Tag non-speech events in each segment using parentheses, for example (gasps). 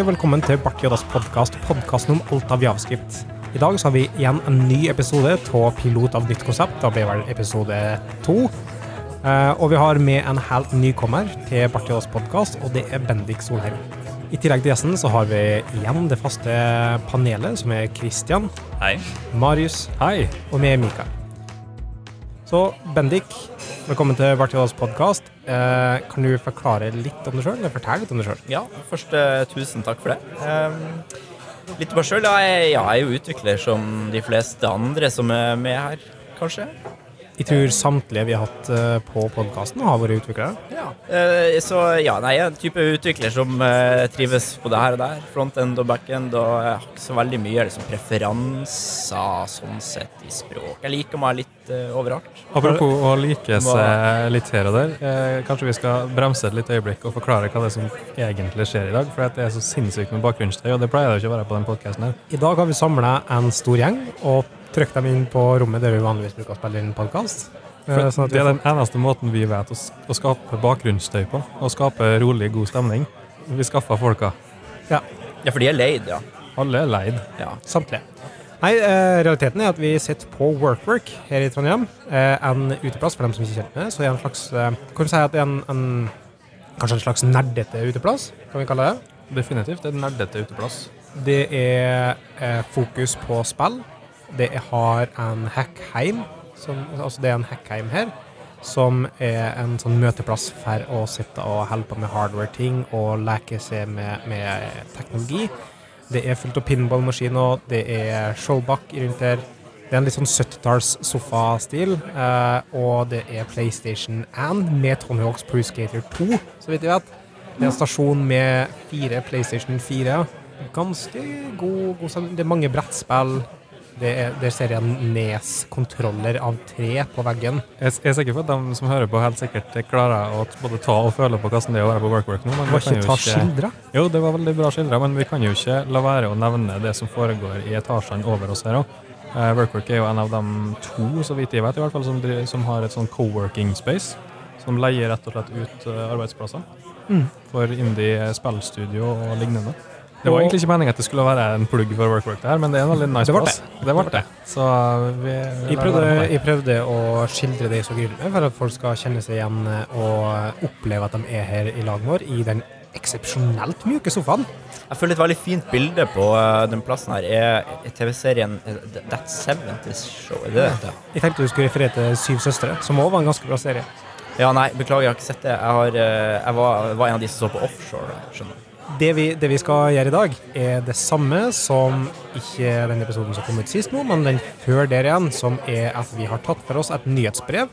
Hei velkommen til Bart Joddas podkast, podkasten om alt av javascript. I dag så har vi igjen en ny episode av Pilot av nytt konsept. Da blir vel episode to. Eh, og vi har med en helt nykommer til Bart Joddas podkast, og det er Bendik Solheim. I tillegg til gjesten så har vi igjen det faste panelet, som er Christian, Hei. Marius Hei. og med Mikael. Så Bendik, velkommen til Bart Joddas podkast. Eh, kan du forklare litt om deg sjøl, eller fortelle litt om deg sjøl? Ja, først uh, tusen takk for det. Um, litt om meg sjøl. Jeg ja, jeg er jo utvikler som de fleste andre som er med her, kanskje. Jeg tror samtlige vi har hatt eh, på podkasten, har vært utviklere. Ja. Eh, så ja, nei, jeg er en type utvikler som eh, trives på det her og der. Frontend og backend, og jeg har ikke så veldig mye liksom, preferanser sånn sett i språk. Jeg liker meg litt uh, overalt. Apropos å like seg litt her og der, eh, kanskje vi skal bremse et litt øyeblikk og forklare hva det er som egentlig skjer i dag. For det er så sinnssykt med bakgrunnsstøy, og det pleier det ikke å være på den podkasten her. I dag har vi samla en stor gjeng og trykt dem inn på rommet der vi vanligvis bruker å spille inn podkast. Sånn det er den eneste måten vi vet å, å skape bakgrunnsstøy på. Å skape rolig, god stemning. Vi skaffa folka. Ja, Ja, for de er leid, ja. Alle er leid. ja. samtlige. Nei, eh, realiteten er at vi sitter på WorkWork her i Trondheim. Eh, en uteplass for dem som ikke kjenner det. med. Så er en slags eh, Kan du si at det er en, en Kanskje en slags nerdete uteplass, kan vi kalle det? Definitivt Det er en nerdete uteplass. Det er eh, fokus på spill. Det har en hackheim, som, altså det er en hackheim her, som er en sånn møteplass for å sitte og holde på med hardware-ting og leke seg med, med teknologi. Det er fullt av pinballmaskiner, det er showback rundt her. Det er en litt sånn 70-talls sofastil, eh, og det er PlayStation 1 med Tony Hawks Pro Skater 2, så vidt jeg vet. Det er en stasjon med fire PlayStation 4. Ganske god, god. Det er mange brettspill. Det er, der ser jeg Nes-kontroller av tre på veggen. Jeg jeg er sikker på at de som hører på, helt sikkert klarer å både ta og føle på hvordan det er å være på workwork nå. Men vi kan ikke jo ta skildra. Jo, det var veldig bra skildra, men vi kan jo ikke la være å nevne det som foregår i etasjene over oss her òg. Workwork er jo en av de to, så vidt jeg vet, i hvert fall, som, som har et sånn co-working space. Som leier rett og slett ut uh, arbeidsplasser Mm. for indie spillstudio og lignende. Det var egentlig ikke meningen at det skulle være en plugg for workwork der, men det er en veldig nice plass. Det ble det. Så vi, vi Jeg prøvde, jeg prøvde å skildre det så gryllende for at folk skal kjenne seg igjen eh, og oppleve at de er her i lag vår, i den eksepsjonelt mjuke sofaen. Jeg føler et veldig fint bilde på eh, den plassen her er er TV-serien That's That 70's Show. Er det det heter? Jeg tenkte du skulle referere til Syv søstre, som òg var en ganske bra serie. Ja, nei, beklager, jeg har ikke sett det. Jeg, har, eh, jeg var, var en av de som så på offshore. skjønner du. Det vi, det vi skal gjøre i dag, er det samme som ikke den episoden som kom ut sist nå, men den før der igjen, som er at vi har tatt for oss et nyhetsbrev.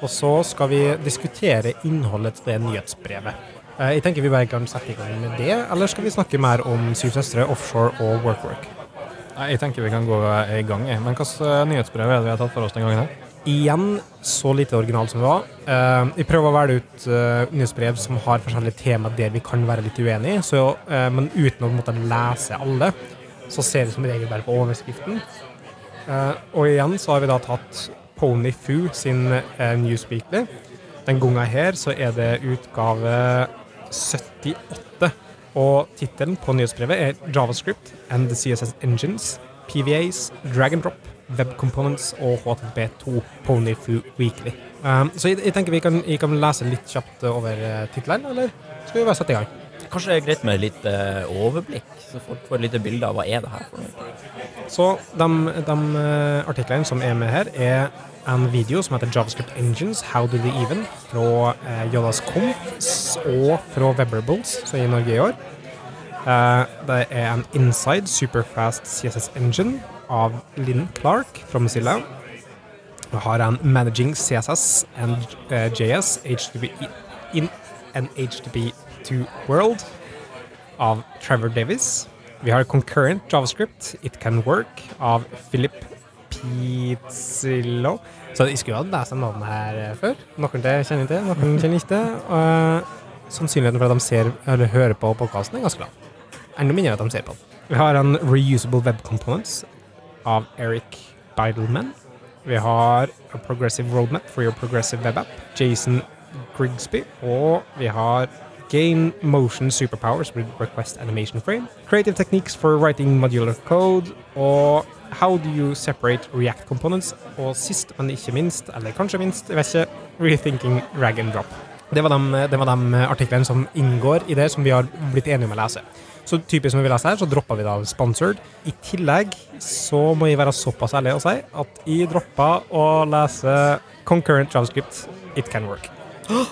Og så skal vi diskutere innholdet til det nyhetsbrevet. Eh, Jeg tenker vi bare kan sette i gang med det, eller skal vi snakke mer om Syv søstre, offshore og workwork? Jeg tenker vi kan gå i gang. Men hvilket eh, nyhetsbrev er det vi har tatt for oss den gangen? her? Igjen så lite original som det var. vi jeg prøver å velge ut eh, nyhetsbrev som har forskjellige tema der vi kan være litt uenige, så, eh, men uten å måtte lese alle, så ser vi som regel bare på overskriften. Eh, og igjen så har vi da tatt Pony Foo sin Newsweekly. Den gangen her så er det utgave 78. Og tittelen på nyhetsbrevet er Javascript and the CSS Engines, PVAs, drag and drop, Web Components og HTTP2 Ponyfoo Weekly. Um, så jeg, jeg tenker vi kan, jeg kan lese litt kjapt over titlene, eller skal vi bare sette i gang? Kanskje det er greit med litt uh, overblikk, så folk får et lite bilde av hva er det her for noe. Så de, de eh, artiklene som er med her, er en video som heter JavaScript Engines, How Do They Even, fra uh, Jodas Conf og fra Webberables, som er i Norge i år. Eh, det er en Inside Superfast CSS Engine av Lynn Clark fra Mozilla. Vi har en Managing CSS and uh, JS HTTP in an HTTP2 World av Trevor Davis. Vi har Concurrent JavaScript, It Can Work av Philip Pizzillo. Så jeg skulle ha lest de navnene her eh, før. Noen til kjenner til, noen kjenner ikke til. Og sannsynligheten for at de ser eller hører på podkasten, er ganske lav. Enda mindre at de ser på den. Vi har en Reusable Web Components av Eric Bidelman. Vi har A Progressive Roadmap for Your Progressive Web Jason Grigsby. Og vi har gain motion superpowers with request animation frame, creative techniques for writing modular code, og how do you separate React components, og sist, men ikke minst, eller kanskje minst, jeg vet ikke, rethinking Rag and drop. Det var, de, de artiklene som inngår i det som vi har blitt enige om å lese. Så typisk som vi leser her, så droppa vi da sponsored. I tillegg så må jeg være såpass ærlig å si at jeg droppa å lese concurrent javascript. It can work.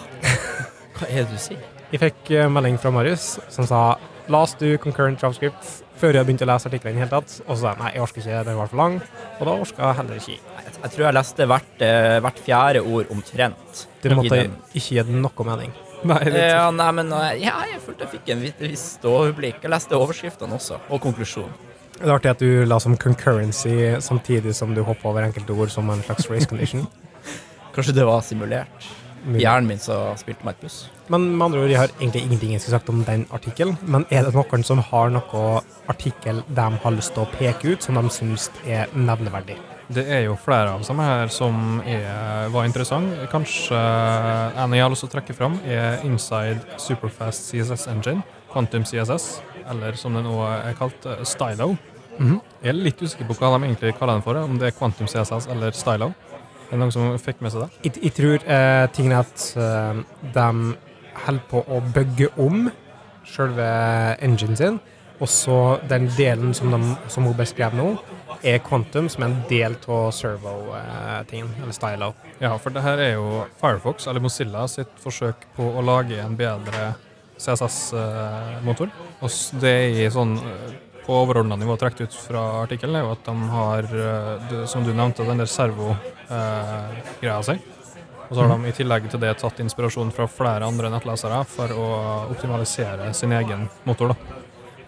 (gasps) Hva er det du sier? Jeg fikk eh, melding fra Marius som sa las du concurrent javascript før jeg begynte å lese artikkelen i det hele tatt. Og så sa jeg nei, jeg orker ikke, den var for lang. Og da orka jeg heller ikke. Jeg, jeg tror jeg leste hvert, eh, hvert fjerde ord omtrent. Du måtte ikke gi det noe mening. Nei, det, Ja, nei, men eh, ja, jeg følte jeg fikk en viss- ståblikk. Jeg leste overskriftene også, og konklusjonen. det er artig at du la som concurrency samtidig som du hoppa over enkelte ord som en slags race condition. (laughs) Kanskje det var simulert. I Hjernen min så spilte meg et puss. Men med andre ord, jeg har egentlig ingenting jeg skulle sagt om den artikkelen. Men er det noen som har noe artikkel de har lyst til å peke ut, som de syns er nevneverdig? Det er jo flere av dem her som er, var interessant. Kanskje en jeg har lyst til å trekke fram, er Inside Superfast CSS Engine, Quantum CSS, eller som det nå er kalt, Stylo. Stylo. -hmm. Jeg er litt usikker på hva de egentlig kaller den for, om det er Quantum CSS eller Stylo. Er det noen som fikk med seg det? Jeg, jeg tror eh, tingen er at eh, de holder på å bygge om selve enginen sin, og så den delen som, de, som hun beskrev nå, er Quantum, som er en del av servo-tingen, eller stylo. Ja, for det her er jo Firefox, eller Mozilla, sitt forsøk på å lage en bedre CSS-motor. Og det er i sånn eh, på overordna nivå trukket ut fra artikkelen, er jo at de har, eh, som du nevnte, den der servo-greia si. Og så har de i tillegg til det tatt inspirasjon fra flere andre nettlesere for å optimalisere sin egen motor. da.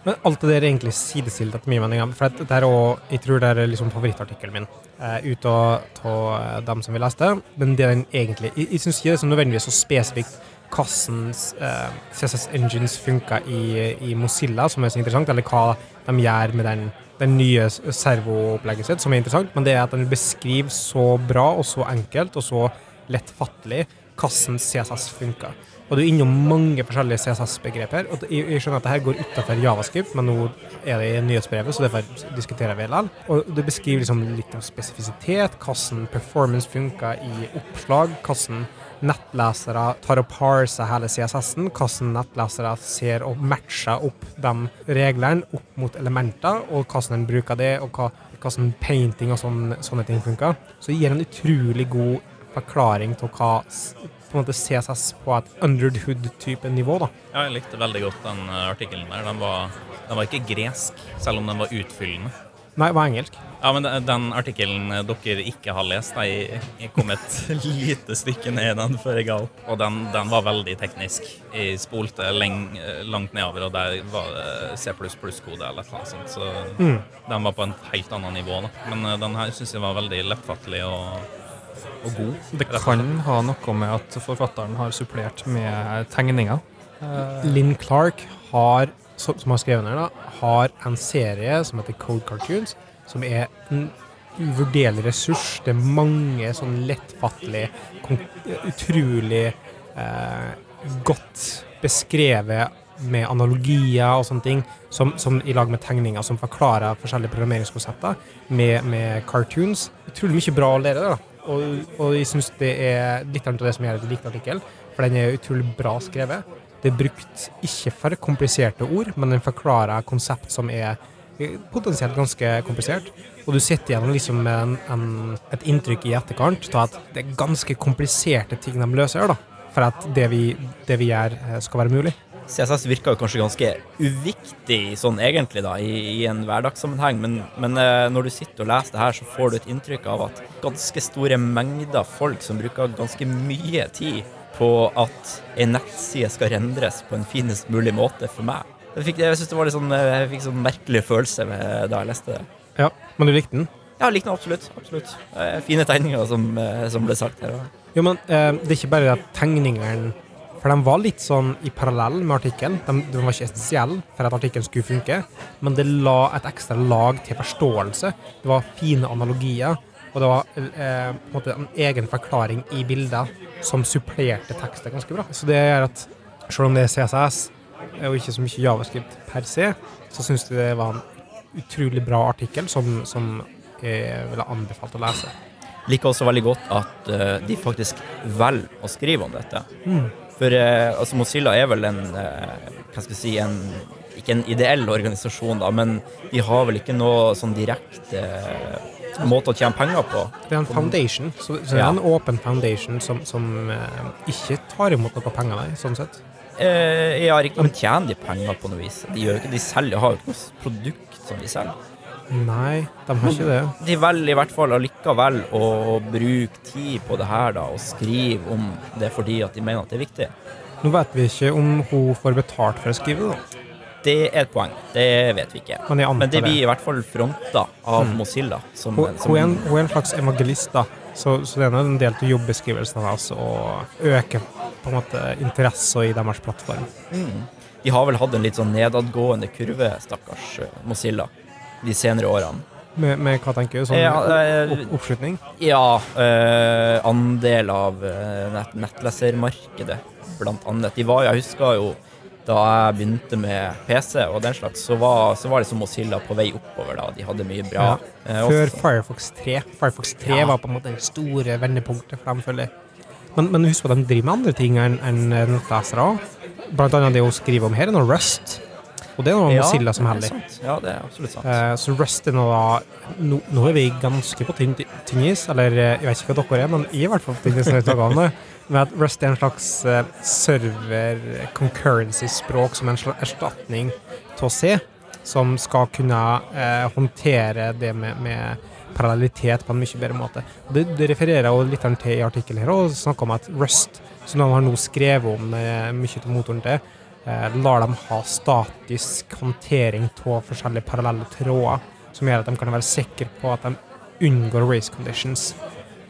Men alt det der er egentlig sidestilt etter min mening. For det er også, jeg tror det er liksom favorittartikkelen min eh, ut av av dem som vi leste. Men det den egentlig Jeg, jeg syns ikke det er så nødvendigvis så spesifikt hvordan eh, CSS Engines funker i, i Mozilla, som er så interessant, eller hva de gjør med den, den nye servoopplegget sitt, som er interessant. Men det er at den beskriver så bra og så enkelt og så lettfattelig hvordan CSS funker. Og du er innom mange forskjellige CSS-begreper. Og jeg, skjønner at det her går utenfor javascript, men nå er det i nyhetsbrevet, så derfor diskuterer vi det. Og det beskriver liksom litt av spesifisitet, hvordan performance funker i oppslag, hvordan nettlesere tar og parser hele CSS-en, hvordan nettlesere ser og matcher opp de reglene opp mot elementer, og hvordan en bruker det, og hva, hvordan painting og sånne, sånne ting funker. Så det gir en utrolig god forklaring til hva på en måte CSS på et under the hood-type nivå. da. Ja, jeg likte veldig godt den eh, artikkelen der. Den var, den var ikke gresk, selv om den var utfyllende. Nei, det var engelsk. Ja, men den, den artikkelen eh, dere ikke har lest, jeg, jeg kom et (laughs) lite stykke ned i den før jeg ga opp. Og den, den var veldig teknisk. Jeg spolte leng, langt nedover, og der var det C++-kode eller noe sånt. Så den var på et helt annet nivå. Da. Men eh, den her syns jeg var veldig lettfattelig og, og god. Det kan ha noe med at forfatteren har supplert med tegninger. Linn Lynn Clark har, som har skrevet den har en serie som heter Code Cartoons, som er en uvurderlig ressurs. Det er mange sånn lettfattelige, utrolig eh, godt beskrevet med analogier og sånne ting, som, som i lag med tegninger som forklarer forskjellige programmeringskonsepter med, med cartoons. Utrolig mye bra å lære det. da. Og, og jeg syns det er litt av det som gjør at jeg liker artikkelen, for den er utrolig bra skrevet. Det er brukt ikke for kompliserte ord, men den forklarer konsept som er potensielt ganske komplisert. Og du sitter igjen liksom med en, en, et inntrykk i etterkant av at det er ganske kompliserte ting de løser, da, for at det vi, det vi gjør, eh, skal være mulig. CSS virker jo kanskje ganske uviktig sånn egentlig da, i, i en hverdagssammenheng, men, men eh, når du sitter og leser det her, så får du et inntrykk av at ganske store mengder folk som bruker ganske mye tid på at en nettside skal rendres på en finest mulig måte for meg. Jeg, fikk, jeg synes det var litt sånn, eh, jeg fikk sånn merkelig følelse med, da jeg leste det. Ja, Men du likte den? Ja, jeg likte den absolutt. absolutt. Eh, Fine tegninger som, som ble sagt her. Jo, men eh, det er ikke bare at tegningene For de var litt sånn i parallell med artikkelen. De, de var ikke essensielle for at artikkelen skulle funke, men det la et ekstra lag til forståelse. Det var fine analogier, og det var eh, på en måte en egen forklaring i bilder som supplerte tekstet ganske bra. Så det gjør at selv om det er CSS og ikke så mye javascript per se, så syns jeg det var en utrolig bra artikkel som, som jeg ville anbefalt å lese. Liker også veldig godt at uh, de faktisk velger å skrive om dette. For eh, altså Mozilla er vel en eh, Hva skal jeg si en, Ikke en ideell organisasjon, da, men de har vel ikke noe sånn direkte eh, måte å tjene penger på. Det er en foundation, så, så det er en åpen foundation som, som ikke tar imot noe penger, nei, sånn sett. Eh, ja, riktig, men tjener de penger på noe vis? De, gjør ikke, de selger, har jo ikke noe produkt som de selger. Nei, de har ikke det. De velger i hvert fall allikevel å bruke tid på det her da, og skrive om det fordi at de mener at det er viktig. Nå vet vi ikke om hun får betalt for å skrive da. Det er et poeng, det vet vi ikke. Men Men det blir i hvert fall fronta av Mozilla. Som, Hun, som, hun, er en, hun er en slags evangelist, da. Så, så det er en del av jobbeskrivelsen hans å øke på en måte interessen i deres plattform. mm, de har vel hatt en litt sånn nedadgående kurve, stakkars eh, Mozilla, de senere årene. Med, med hva tenker du? Sånn Ja, opp, oppslutning? Ja, eh, andel av eh, nett, nettlesermarkedet, blant annet. De var, jeg husker jo da jeg begynte med PC og den slags, så var, så var liksom Mozilla på vei oppover da. De hadde mye bra. Ja, Eh, Før også- Firefox 3. Firefox 3 Ja. var på en måte det store vendepunktet for dem, føler jeg. Men, men husk at de driver med andre ting enn en nettlesere. Blant annet det hun skriver om her, er noe Rust. Og det er noe Ja, Silda som heller. Ja, det er absolutt sant. Eh, så Rust er nå da nå, nå er vi ganske på tynn is, eller eh, jeg vet ikke hva dere er, men jeg er i hvert fall på tynn is med jeg at Rust er en slags eh, server concurrency-språk som en slags erstatning til å se, som skal kunne eh, håndtere det med, med parallellitet på en mye bedre måte. Det, det refererer jo litt til i artikkelen her, og snakker om at Rust, som de har nå skrevet om eh, mye av motoren til, lar dem ha statisk håndtering av forskjellige parallelle tråder, som gjør at de kan være sikre på at de unngår race conditions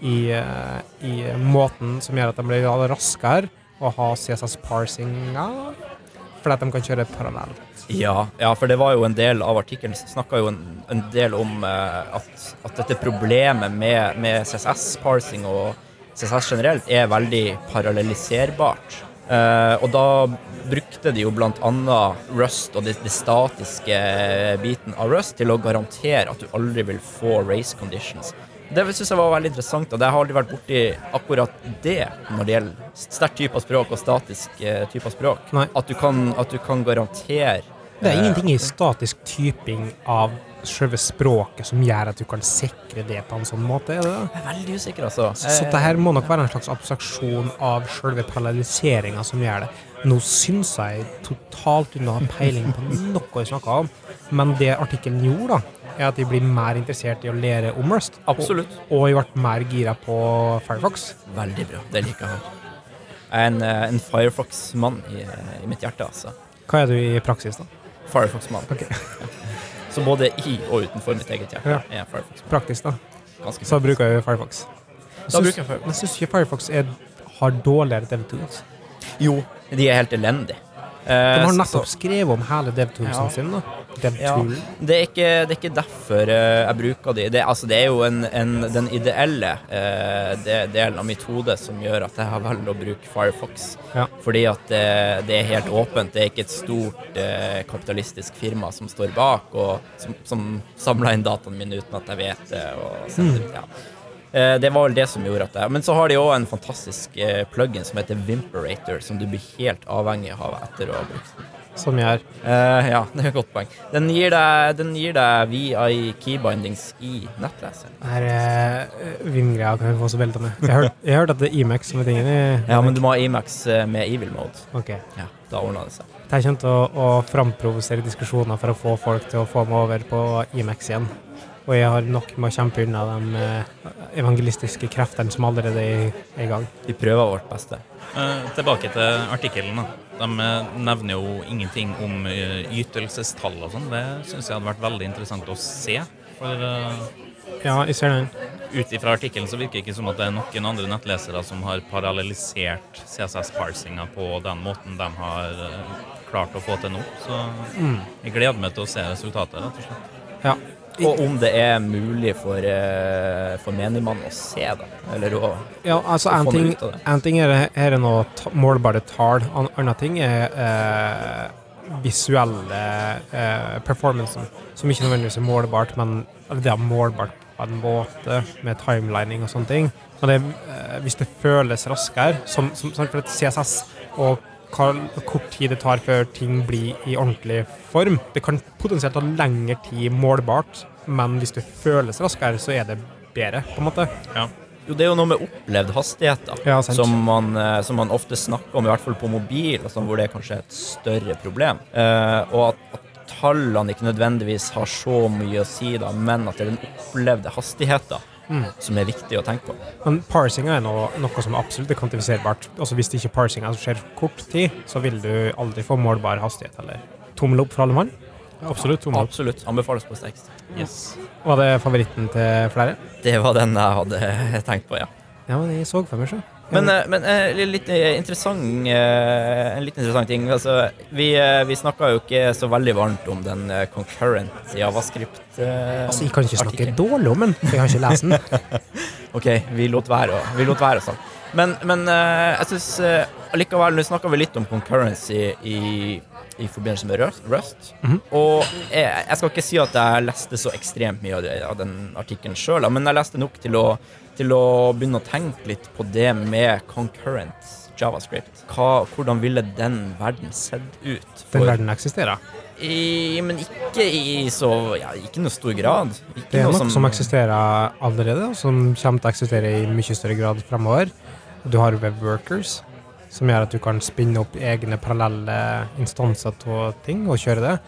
i, eh, i måten som gjør at de blir raskere og ha CSS-parsinga, fordi at de kan kjøre parallelt. Ja, ja, for det var jo en del av artikkelen snakka jo en, en del om eh, at, at dette problemet med, med CSS-parsing og CSS generelt er veldig parallelliserbart. Eh, og da brukte de jo annet Rust og det statiske biten av Rust til å garantere at du aldri vil få race conditions. Det syns jeg var veldig interessant, og jeg har aldri vært borti akkurat det når det gjelder sterk type av språk og statisk eh, type av språk. At du kan, at du kan garantere Det er eh, ingenting i statisk typing av selve språket som gjør at du kan sikre det på en sånn måte, er det da? Jeg er veldig usikker, altså. Så, så det her må nok være en slags abstraksjon av selve paralleliseringa som gjør det. Nå syns jeg totalt unna peiling på noe jeg snakker om, men det artikkelen gjorde, da, er at de blir mer interessert i å lære om Rust. Absolutt. Og, og jeg ble mer gira på Firefox. Veldig bra. Det liker jeg. Jeg er en, eh, en Firefox-mann i, i mitt hjerte, altså. Hva er du i praksis, da? Firefox-mann. Ok. (laughs) Så både i og utenfor mitt eget hjerte Ja. er Firefox-mann. Praktisk, da. Ganske Så bruker jeg Firefox. Da bruker jeg Firefox. Men syns ikke Firefox er, har dårligere DevTools. Jo, de er helt elendige. De har Eh, nettopp skrevet om hele DevToolsen sin. da. Ja, det er ikke, det er ikke derfor eh, jeg bruker de. Det, altså, det er jo en, en, den ideelle eh, det, delen av mitt hode som gjør at jeg har valgt å bruke Firefox. Ja. Fordi at det, det er helt åpent. Det er ikke et stort eh, kapitalistisk firma som står bak, og som, som samler inn dataene mine uten at jeg vet det. Og sender ut, ja. Eh, Det var vel det som gjorde at det Men så har de òg en fantastisk eh, plugin som heter Vimperator, som du blir helt avhengig av etter å ha brukt den. Som gjør Uh, ja, det er et godt poeng. Den gir deg, den gir deg VI keybindings i nettleseren. Her uh, Vingreia kan vi få så velta med. Jeg har hørt- jeg at det er Emacs som er tingen i Ja, men du må ha eh, med evil mode. Ok. Ja, da ordner det seg. Jeg kommer til å, å framprovosere diskusjoner for å få folk til å få meg over på Emacs igjen. Og jeg har nok med å kjempe unna de eh, evangelistiske kreftene som allerede er i gang. Vi prøver vårt beste. Eh, tilbake til artikkelen. De eh, nevner jo ingenting om eh, ytelsestall og sånn. Det syns jeg hadde vært veldig interessant å se. For eh, Ja, jeg ser den. ut ifra artikkelen så virker det ikke som at det er noen andre nettlesere som har parallellisert CSS-parsinga på den måten de har klart å få til nå. Så Mm. jeg gleder meg til å se resultatet, rett og slett. Ja. Og om det er mulig for, eh, for menigmann å se det, eller å Ja, altså å få ting, ut av det. en ting er, er det noe målbare tall, en annen ting er eh, visuelle eh, performancen, som ikke nødvendigvis er målbart, men eller det er målbart på en måte, med timelining og sånne ting. Men det, eh, hvis det føles raskere, som, som, som for et CSS, og hva hvor kort tid det tar før ting blir i ordentlig form. Det kan potensielt ta lengre tid målbart, men hvis det føles raskere, så er det bedre, på en måte. Jo, det er jo noe med opplevd hastigheter Ja, som, man, eh, som man ofte snakker om, i hvert fall på mobil, altså hvor det er kanskje et større problem. Eh, og at, at tallene ikke nødvendigvis har så mye å si, da, men at det er den opplevde hastigheten Mm. som er viktig å tenke på. Men parsing er noe, noe som absolutt er kvantifiserbart. Altså Hvis det ikke parsing er som skjer kort tid, så vil du aldri få målbar hastighet. Eller tommel opp for alle mann. Absolutt. opp. Absolutt. Anbefales på sterkest. Yes. Var det favoritten til flere? Det var den jeg hadde tenkt på, ja. Ja, men jeg så for meg, så. Men, eh, men eh, litt eh, interessant, en litt interessant ting. Altså, vi vi snakka jo ikke så veldig varmt om den concurrent javascript. eh, Altså, Jeg kan ikke snakke artikken. dårlig om den, for jeg har ikke lest den. (laughs) OK, vi lot være å, vi lot være å snakke. Men, men jeg syns allikevel Nå snakka vi litt om concurrency i, i forbindelse med Rust. Mm -hmm. Og jeg, jeg skal ikke si at jeg leste så ekstremt mye av, det, av den artikkelen sjøl, men jeg leste nok til å, til å begynne å tenke litt på det med concurrent javascript. Hva, hvordan ville den verden sett ut? Den verden eksisterer. I, men ikke i så ja, Ikke noe stor grad. Ikke Det er noe som, eksisterer allerede, og som kommer til å eksistere i mye større grad fremover. Du har webworkers, som gjør at du kan spinne opp egne parallelle instanser av ting og kjøre det.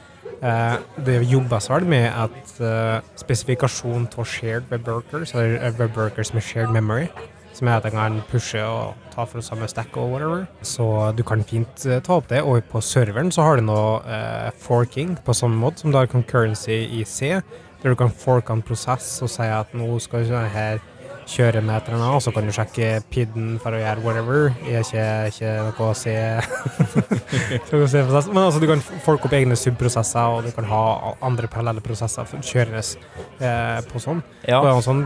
Eh, det jobbes vel med at eh, spesifikasjon av shared webworkers, eller eh, webworkers med shared memory, som gjør at en kan pushe og ta fra samme stack og whatever. Så du kan fint eh, ta opp det. Og på serveren så har du noe eh, forking på samme måte, som du har concurrency i C, der du kan forke en prosess og si at nå skal sånn her kjøre med et eller og så kan du sjekke PID-en for å gjøre whatever. Det er ikke, ikke noe å se (laughs) noe å se. Men altså, du kan folke opp egne subprosesser, og du kan ha andre parallelle prosesser kjørende eh, på sånn. Ja. Og det er en sånn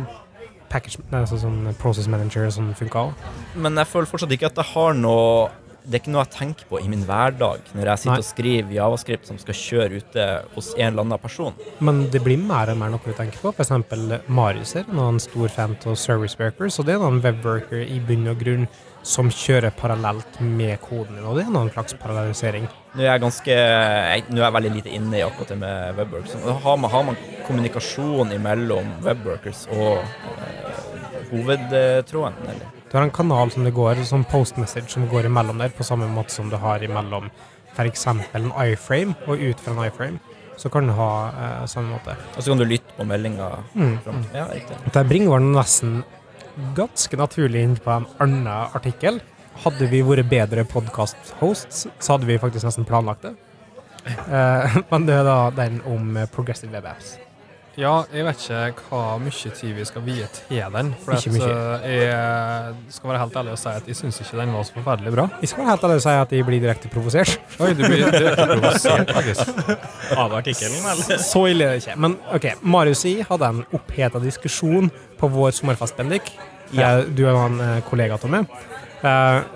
package, altså sånn process manager som funker òg. Men jeg føler fortsatt ikke at jeg har noe Det er ikke noe jeg tenker på i min hverdag når jeg sitter Nei. og skriver javascript som skal kjøre ute hos en eller annen person. Men det blir mer og mer noe du tenker på. Eksempel Marius er en stor fan av service workers, og det er en webworker i bunn og grunn som kjører parallelt med koden din, og det er noen slags parallellisering. Nå er jeg ganske jeg, Nå er jeg veldig lite inne i akkurat det med webworkers. Har man, har man kommunikasjon mellom webworkers og øh, hovedtråden, eller? Du har en kanal som det går, som postmessage som går imellom der, på samme måte som du har imellom f.eks. en iframe, og ut fra en iframe. Så kan du ha eh, samme måte. Og så kan du lytte på meldinga Mm. Ja, riktig. Dette bringer vel nesten ganske naturlig inn på en annen artikkel. Hadde vi vært bedre podkast-hosts, så hadde vi faktisk nesten planlagt det. Eh, (laughs) men det er da den om eh, progressive web apps. Ja, jeg vet ikke hva mye tid vi skal vie til den. For Ikke at, mye. eh, jeg skal være helt ærlig og si at jeg syns ikke den var så forferdelig bra. Jeg skal være helt ærlig og si at jeg blir direkte provosert. Oi, du blir direkte (laughs) provosert, faktisk. Av artikkelen, eller? Så ille er det ikke. Men OK, Marius og jeg hadde en oppheta diskusjon på vår sommerfest, Bendik. Ja. Eh, Du er en eh, kollega av meg. Uh,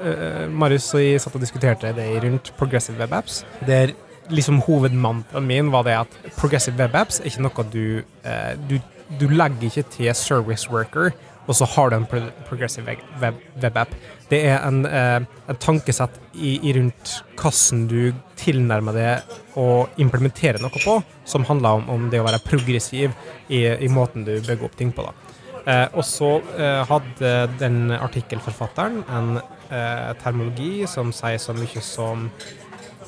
uh, Marius og jeg satt og diskuterte det rundt progressive web apps. Der liksom hovedmantraen min var det at progressive web apps er ikke noe du eh, Du, du legger ikke til service worker, og så har du en pro progressive web, web, web. Det er en, eh, en tankesett i, i rundt hvordan du tilnærmer deg å implementere noe på, som handler om, om det å være progressiv i, i måten du bygger opp ting på. Eh, og så eh, hadde den artikkelforfatteren en eh, termologi som sier så mye som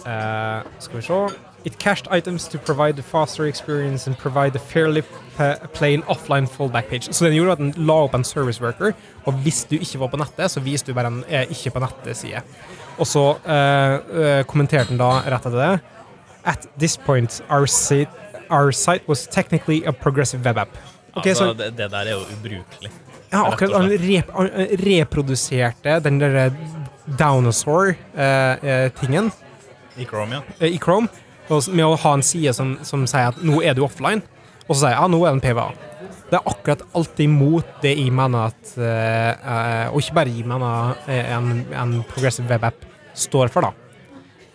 eh, Skal vi se It cached items to provide a faster experience and provide a fairly plain offline fallback page. Så den gjorde at den la opp en service worker, og hvis du ikke var på nettet, så viste du bare en eh, ikke på nettet-side. Og så eh, eh, kommenterte den da rett etter det At this point, our site, our site was technically a progressive web app. Okay, altså, så det, det der er jo ubrukelig. ja, akkurat. Han, rep, eh, reproduserte den derre dinosaur-tingen I Chrome, ja. eh, i Chrome og med å ha en side som, som sier at nå er du offline. og så sier jeg ja, nå er det en PVA. Det er akkurat alltid imot det jeg mener at eh, eh, Og ikke bare jeg mener eh, en, en progressive webapp står for, da.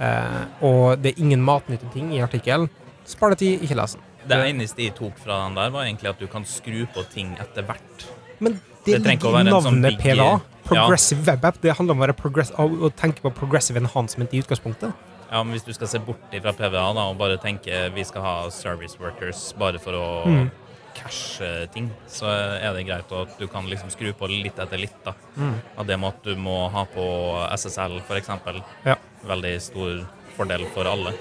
Eh, og det er ingen matnyttige ting i artikkelen. Spar det tid, ikke les den. Det eneste jeg tok fra den der, var egentlig at du kan skru på ting etter hvert. Men Det det, ligger i sånn navnet PVA. Progressive web app. Det handler om å, å tenke på progressive enhancement i utgangspunktet. Ja, men Hvis du skal se bort fra PVA da, og bare tenke vi skal ha service workers bare for å Mm. cashe ting, så er det greit at du kan liksom skru på litt etter litt. da. Mm. Av det med at du må ha på SSL, f.eks. Ja. Veldig stor fordel for alle.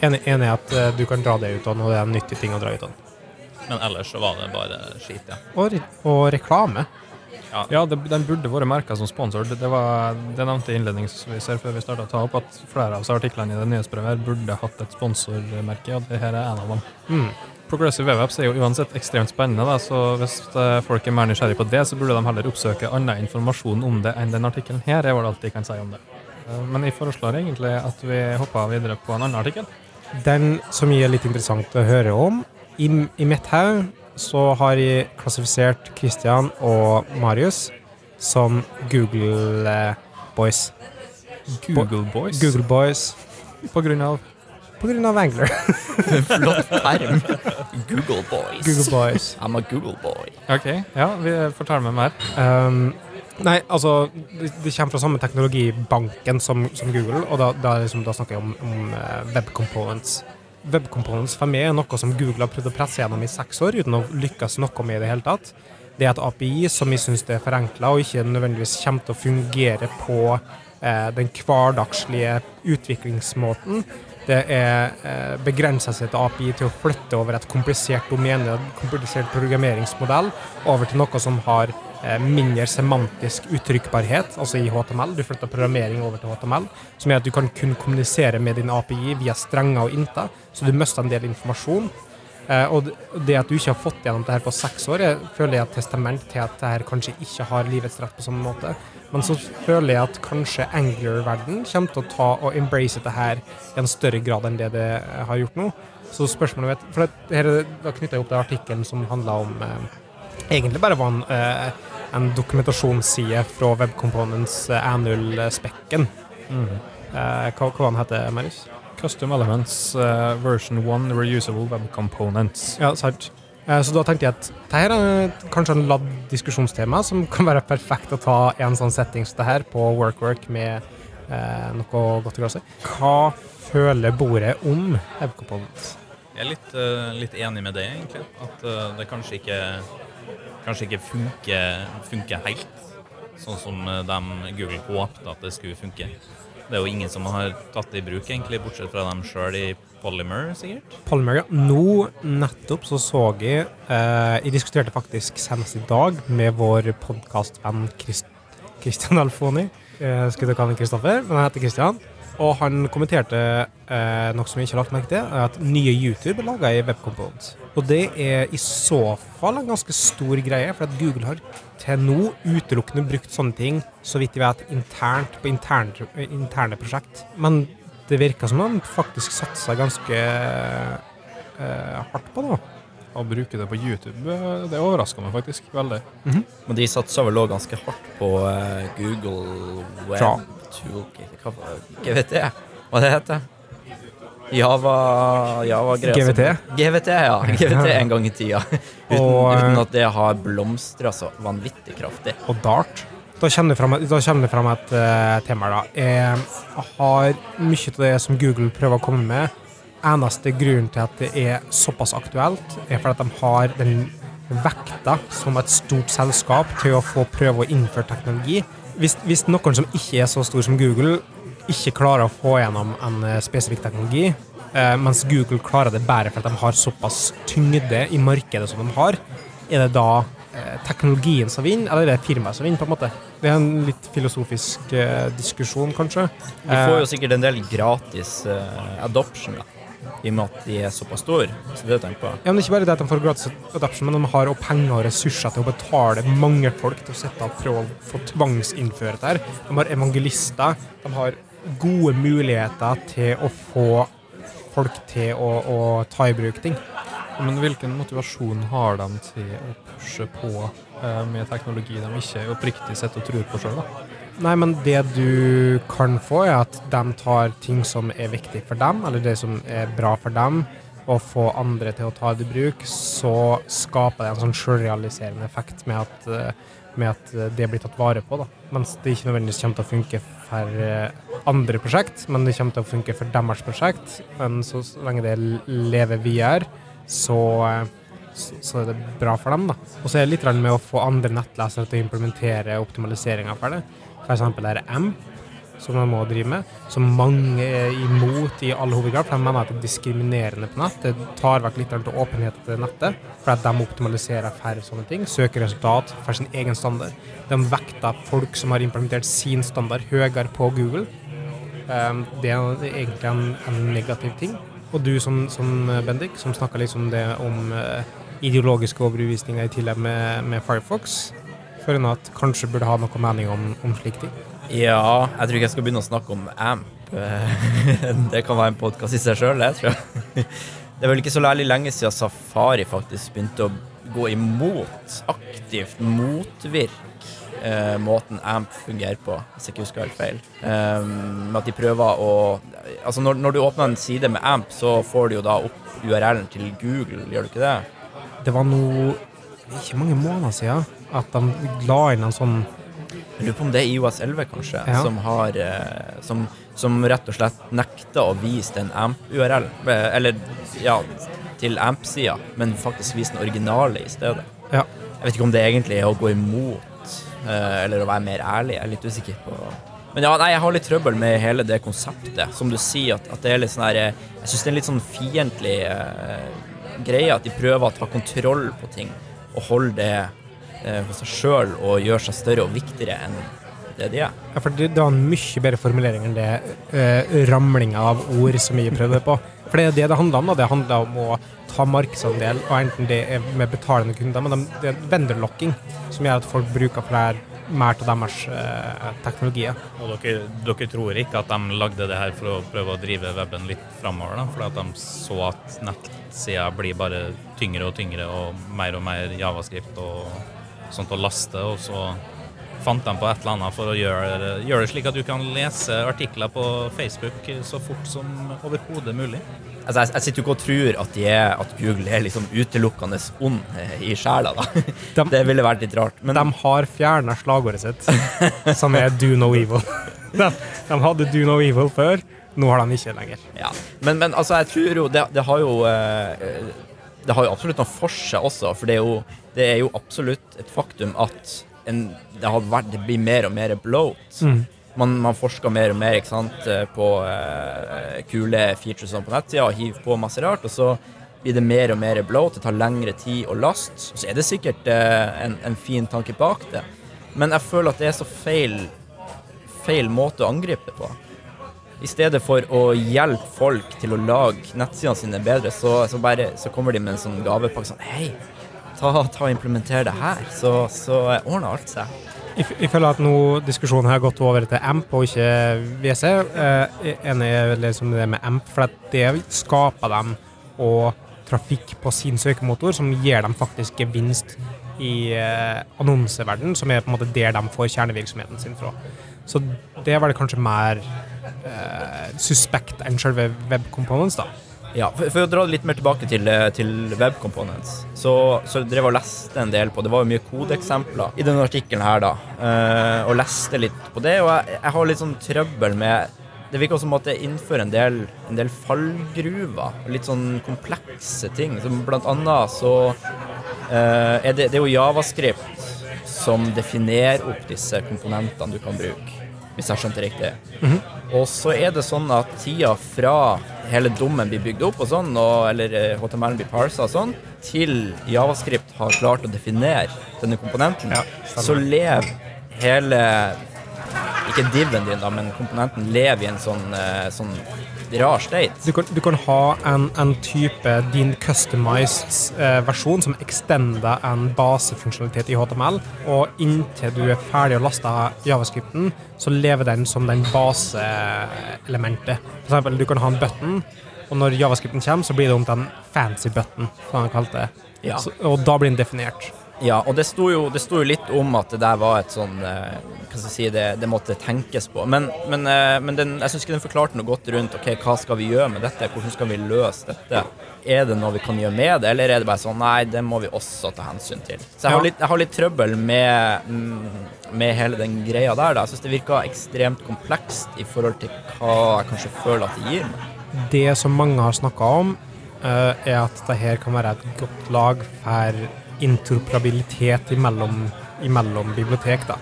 Enig, i at eh, du kan dra det ut av når det er en nyttig ting å dra ut av. Men ellers så var det bare skit, ja. Og, og reklame. Ja, det, den burde vært merka som sponsor. Det, det, var, det nevnte innledningsvis her før vi starta å ta opp, at flere av artiklene i det nyhetsbrevet burde hatt et sponsormerke, og det her er en av dem. Mm. Progressive Web Apps er jo uansett ekstremt spennende, da, så hvis eh, folk er mer nysgjerrig på det, så burde de heller oppsøke annen informasjon om det enn den artikkelen her, er vel alt de kan si om det. Eh, Men jeg foreslår egentlig at vi hopper videre på en annen artikkel. Den som er litt interessant å høre om, i, i mitt haug så har jeg klassifisert Christian og Marius som Google eh, Boys. Google Boys. Google Boys På grunn av på grunn av Angler. (laughs) Flott term. Google boys. Google Boys. I'm a Google boy. OK, ja, vi forteller meg mer. Um, nei, altså det, det kommer fra samme teknologibanken som, som Google, og da, da, liksom, da snakker jeg om, om eh, web components. Web components for meg er noe som Google har prøvd å presse gjennom i seks år uten å lykkes noe med i det hele tatt. Det er et API som vi syns er forenkla og ikke nødvendigvis kommer til å fungere på eh, den hverdagslige utviklingsmåten. Det er eh, begrensa seg til API til å flytte over et komplisert domene, komplisert programmeringsmodell, over til noe som har mindre semantisk uttrykkbarhet, altså i HTML. Du flytter programmering over til HTML, som gjør at du kan kun kommunisere med din API via strenger og inter, så du mister en del informasjon. Eh, og det- at du ikke har fått gjennom det her på seks år, jeg føler jeg et testament til at det her kanskje ikke har livets rett på samme måte. Men så føler jeg at kanskje Angular-verden kommer til å ta og embrace dette her i en større grad enn det det har gjort nå. Så spørsmålet mitt for her, er- Da knytta jeg opp til artikkelen som handla om eh, Egentlig bare var en, eh, en dokumentasjonsside fra Web Components eh, annual-spekken. Eh, hva, hva den heter Marius? Custom Elements uh, version 1 reusable web components. Ja, sant. Eh, Så da tenkte jeg at dette er kanskje en ladd diskusjonstema som (laughs) kan være perfekt å ta i en sånn setting som dette her, på WorkWork -work med eh, noe godt i glasset. Hva føler bordet om Web Components? Jeg er litt, uh, litt enig med det, egentlig. At uh, det kanskje ikke, kanskje ikke funker, funker helt sånn som de Google håpte at det skulle funke. Det er jo ingen som har tatt det i bruk, egentlig, bortsett fra dem sjøl i Polymer, sikkert. Polymer, ja. Nå nettopp så så jeg eh, Jeg diskuterte faktisk senest i dag med vår podkastvenn Christian Alfoni. Eh, skulle kalle ham Kristoffer, men han heter Christian. Og han kommenterte eh, noe som jeg ikke har lagt merke til, at nye YouTube er laga i Web Components. Og det er i så fall en ganske stor greie, for at Google har til nå utelukkende brukt sånne ting, så vidt jeg vet, internt på interne, interne prosjekt. Men det virker som de faktisk satsa ganske eh, hardt på det. Å bruke det på YouTube, eh, det overraska meg faktisk veldig. Men de satsa vel òg ganske hardt på eh, Google Web Toolkit Hva vet jeg Hva det heter Java som- GVT? GVT, ja. GVT en gang i tida. (laughs) Uten, Og, eh, uten at det har blomstra så vanvittig kraftig. og Dart. Da kommer det fram, da kommer det fram et uh, tema. da. Jeg har mye av det som Google prøver å komme med. Eneste grunnen til at det er såpass aktuelt, er fordi at de har den vekta som et stort selskap til å få prøve å innføre teknologi. Hvis, hvis noen som ikke er så stor som Google, ikke klarer å få gjennom en eh, spesifikk teknologi, eh, mens Google klarer det bare fordi de har såpass tyngde i markedet som de har, er det da eh, teknologien som vinner, eller er det firmaet som vinner, på en måte? Det er en litt filosofisk diskusjon, kanskje. De får jo sikkert en del gratis adoption, da. I og med at de er såpass store. Så det tenker jeg på. Ja, men det er ikke bare det at de får gratis adoption, men de har også penger og ressurser til å betale mange folk til å sitte og prøve å få tvangsinnføre dette. De har evangelister. De har gode muligheter til å få folk til å, å ta i bruk ting. Men hvilken motivasjon har de til å pushe på eh, med teknologi de ikke oppriktig sett og tror på sjøl, da? Nei, men det du kan få, er at de tar ting som er viktig for dem, eller det som er bra for dem, og få andre til å ta det i bruk, så skaper det en sånn sjølrealiserende effekt med at, eh, med at det blir tatt vare på. da. Mens det ikke nødvendigvis kommer til å funke for eh, andre prosjekt, men det kommer til å funke for deres prosjekt. Men så, så lenge det lever videre, så, eh, så, er det bra for dem. da. Og så er det litt med å få andre nettlesere til å implementere optimaliseringa for det. Eksempel er det AMP, som de må drive med, som mange er imot i all hovedgrad. For de mener at det er diskriminerende på nett. Det tar vekk litt av åpenheten til nettet, for at de optimaliserer færre sånne ting. Søker resultat for sin egen standard. De vekter folk som har implementert sin standard høyere på Google. Um, det er egentlig en, en negativ ting. Og du som, som Bendik, som snakka liksom det om uh, ideologiske overbevisninger i tillegg med, med Firefox, føler at kanskje burde ha noe mening om, om slike ting. Ja, jeg tror ikke jeg skal begynne å snakke om AMP. (laughs) Det kan være en podkast i seg sjøl, det, tror jeg. (laughs) Det er vel ikke så lærlig lenge siden Safari faktisk begynte å gå imot, aktivt motvirke eh, måten AMP fungerer på, hvis jeg ikke husker helt feil. Um, at de prøver å Altså, når, når, du åpner en side med AMP, så får du jo da opp URL-en til Google, gjør du ikke det? Det var nå ikke mange måneder siden at de la inn en sånn jeg lurer på om det er IOS 11, kanskje, Ja. som har eh, som, som rett og slett nekter å vise den AMP-URL, eh, eller ja, til AMP-sida, men faktisk vise den originale i stedet. Ja. Jeg vet ikke om det egentlig er å gå imot, eh, eller å være mer ærlig. Jeg er litt usikker på Men ja, nei, jeg har litt trøbbel med hele det konseptet. Som du sier, at, at det er litt sånn her Jeg syns det er en litt sånn fiendtlig greie at de prøver å ta kontroll på ting og holde det eh, hos seg sjøl og gjør seg større og viktigere enn det de er. Ja, for det, det var en mye bedre formulering enn det uh, ramlinga av ord som vi prøvde på. For det er det det handler om. da. Det handler om å ta markedsandel, og enten det er med betalende kunder, men de, det er vendorlocking som gjør at folk bruker flere, mer av deres eh, teknologier. Og dere, dere tror ikke at de lagde det her for å prøve å drive weben litt framover? da? Fordi at de så at nettsida blir bare tyngre og tyngre og mer og mer javascript og sånt å laste, og så fant de på et eller annet for å gjøre, gjøre det slik at du kan lese artikler på Facebook så fort som overhodet mulig. Altså, jeg, jeg sitter jo ikke og tror at, de er, at Google er liksom utelukkende ond eh, i sjela, da. (laughs) De- det ville vært litt rart. Men De har fjerna slagordet sitt, som er 'do no evil'. (laughs) De, de hadde 'do no evil' før, nå har de ikke lenger. Ja, men, men altså, jeg tror jo Det, det har jo eh, Det har jo absolutt noe for seg også, for det er jo, det er jo absolutt et faktum at en, det, har vært, det blir mer og mer bloat. Mm. Man, man forsker mer og mer sant, eh, på eh, kule features på nettsida og hiver på masse rart, og så blir det mer og mer bloat. Det tar lengre tid å laste. Så er det sikkert eh, en, en fin tanke bak det, men jeg føler at det er så feil, feil måte å angripe det på. I stedet for å hjelpe folk til å lage nettsidene sine bedre, så, så, bare, så kommer de med en sånn gavepakke sånn Hei, ta, ta og implementer det her, så, så ordner alt seg. Jeg, føler at nå diskusjonen har gått over til AMP og ikke WC. Eh, jeg er enig i det det med AMP, for det skaper dem og trafikk på sin søkemotor som gir dem faktisk gevinst i eh, annonseverden, som er på en måte der de får kjernevirksomheten sin fra. Så det var det kanskje mer eh, suspekt enn selve web components, da. Ja, for, for å dra litt mer tilbake til, eh, til web components, så, så drev jeg og leste en del på Det var jo mye kodeeksempler i denne artikkelen her, da. eh, og leste litt på det, og jeg, jeg har litt sånn trøbbel med Det virker som at det innfører en del, en del fallgruver, litt sånn komplekse ting. Som blant annet så eh, er det, det er jo Javascript som definerer opp disse komponentene du kan bruke, hvis jeg skjønte riktig. Og så er det sånn at tida fra hele dommen blir bygd opp, og sånn, og, eller eh, HTML blir parsa og sånn, til Javascript har klart å definere denne komponenten, Ja, så lever hele Ikke diven din, da, men komponenten lever i en sånn, eh, sånn rar state. Du kan, du kan ha en, en type din customized eh, versjon som extender en basefunksjonalitet i HTML, og inntil du er ferdig å laste javascripten, så lever den som den baseelementet. For eksempel, du kan ha en button, Og når javascripten kommer, så blir det om til en fancy button, som han kalte det. Ja. Så, og da blir den definert. Ja, og det sto, jo, det sto jo litt om at det der var et sånn eh, Hva skal jeg si, det, det måtte tenkes på. Men, men, eh, men den, jeg syns ikke den forklarte noe godt rundt ok, hva skal vi gjøre med dette, hvordan skal vi løse dette. Er det noe vi kan gjøre med det, eller er det bare sånn nei, det må vi også ta hensyn til. Så jeg har litt, jeg har litt trøbbel med, mm, med hele den greia der. da. Jeg syns det virka ekstremt komplekst i forhold til hva jeg kanskje føler at det gir meg. Det som mange har snakka om, eh, er at dette kan være et godt lag for interoperabilitet imellom, imellom bibliotek. da.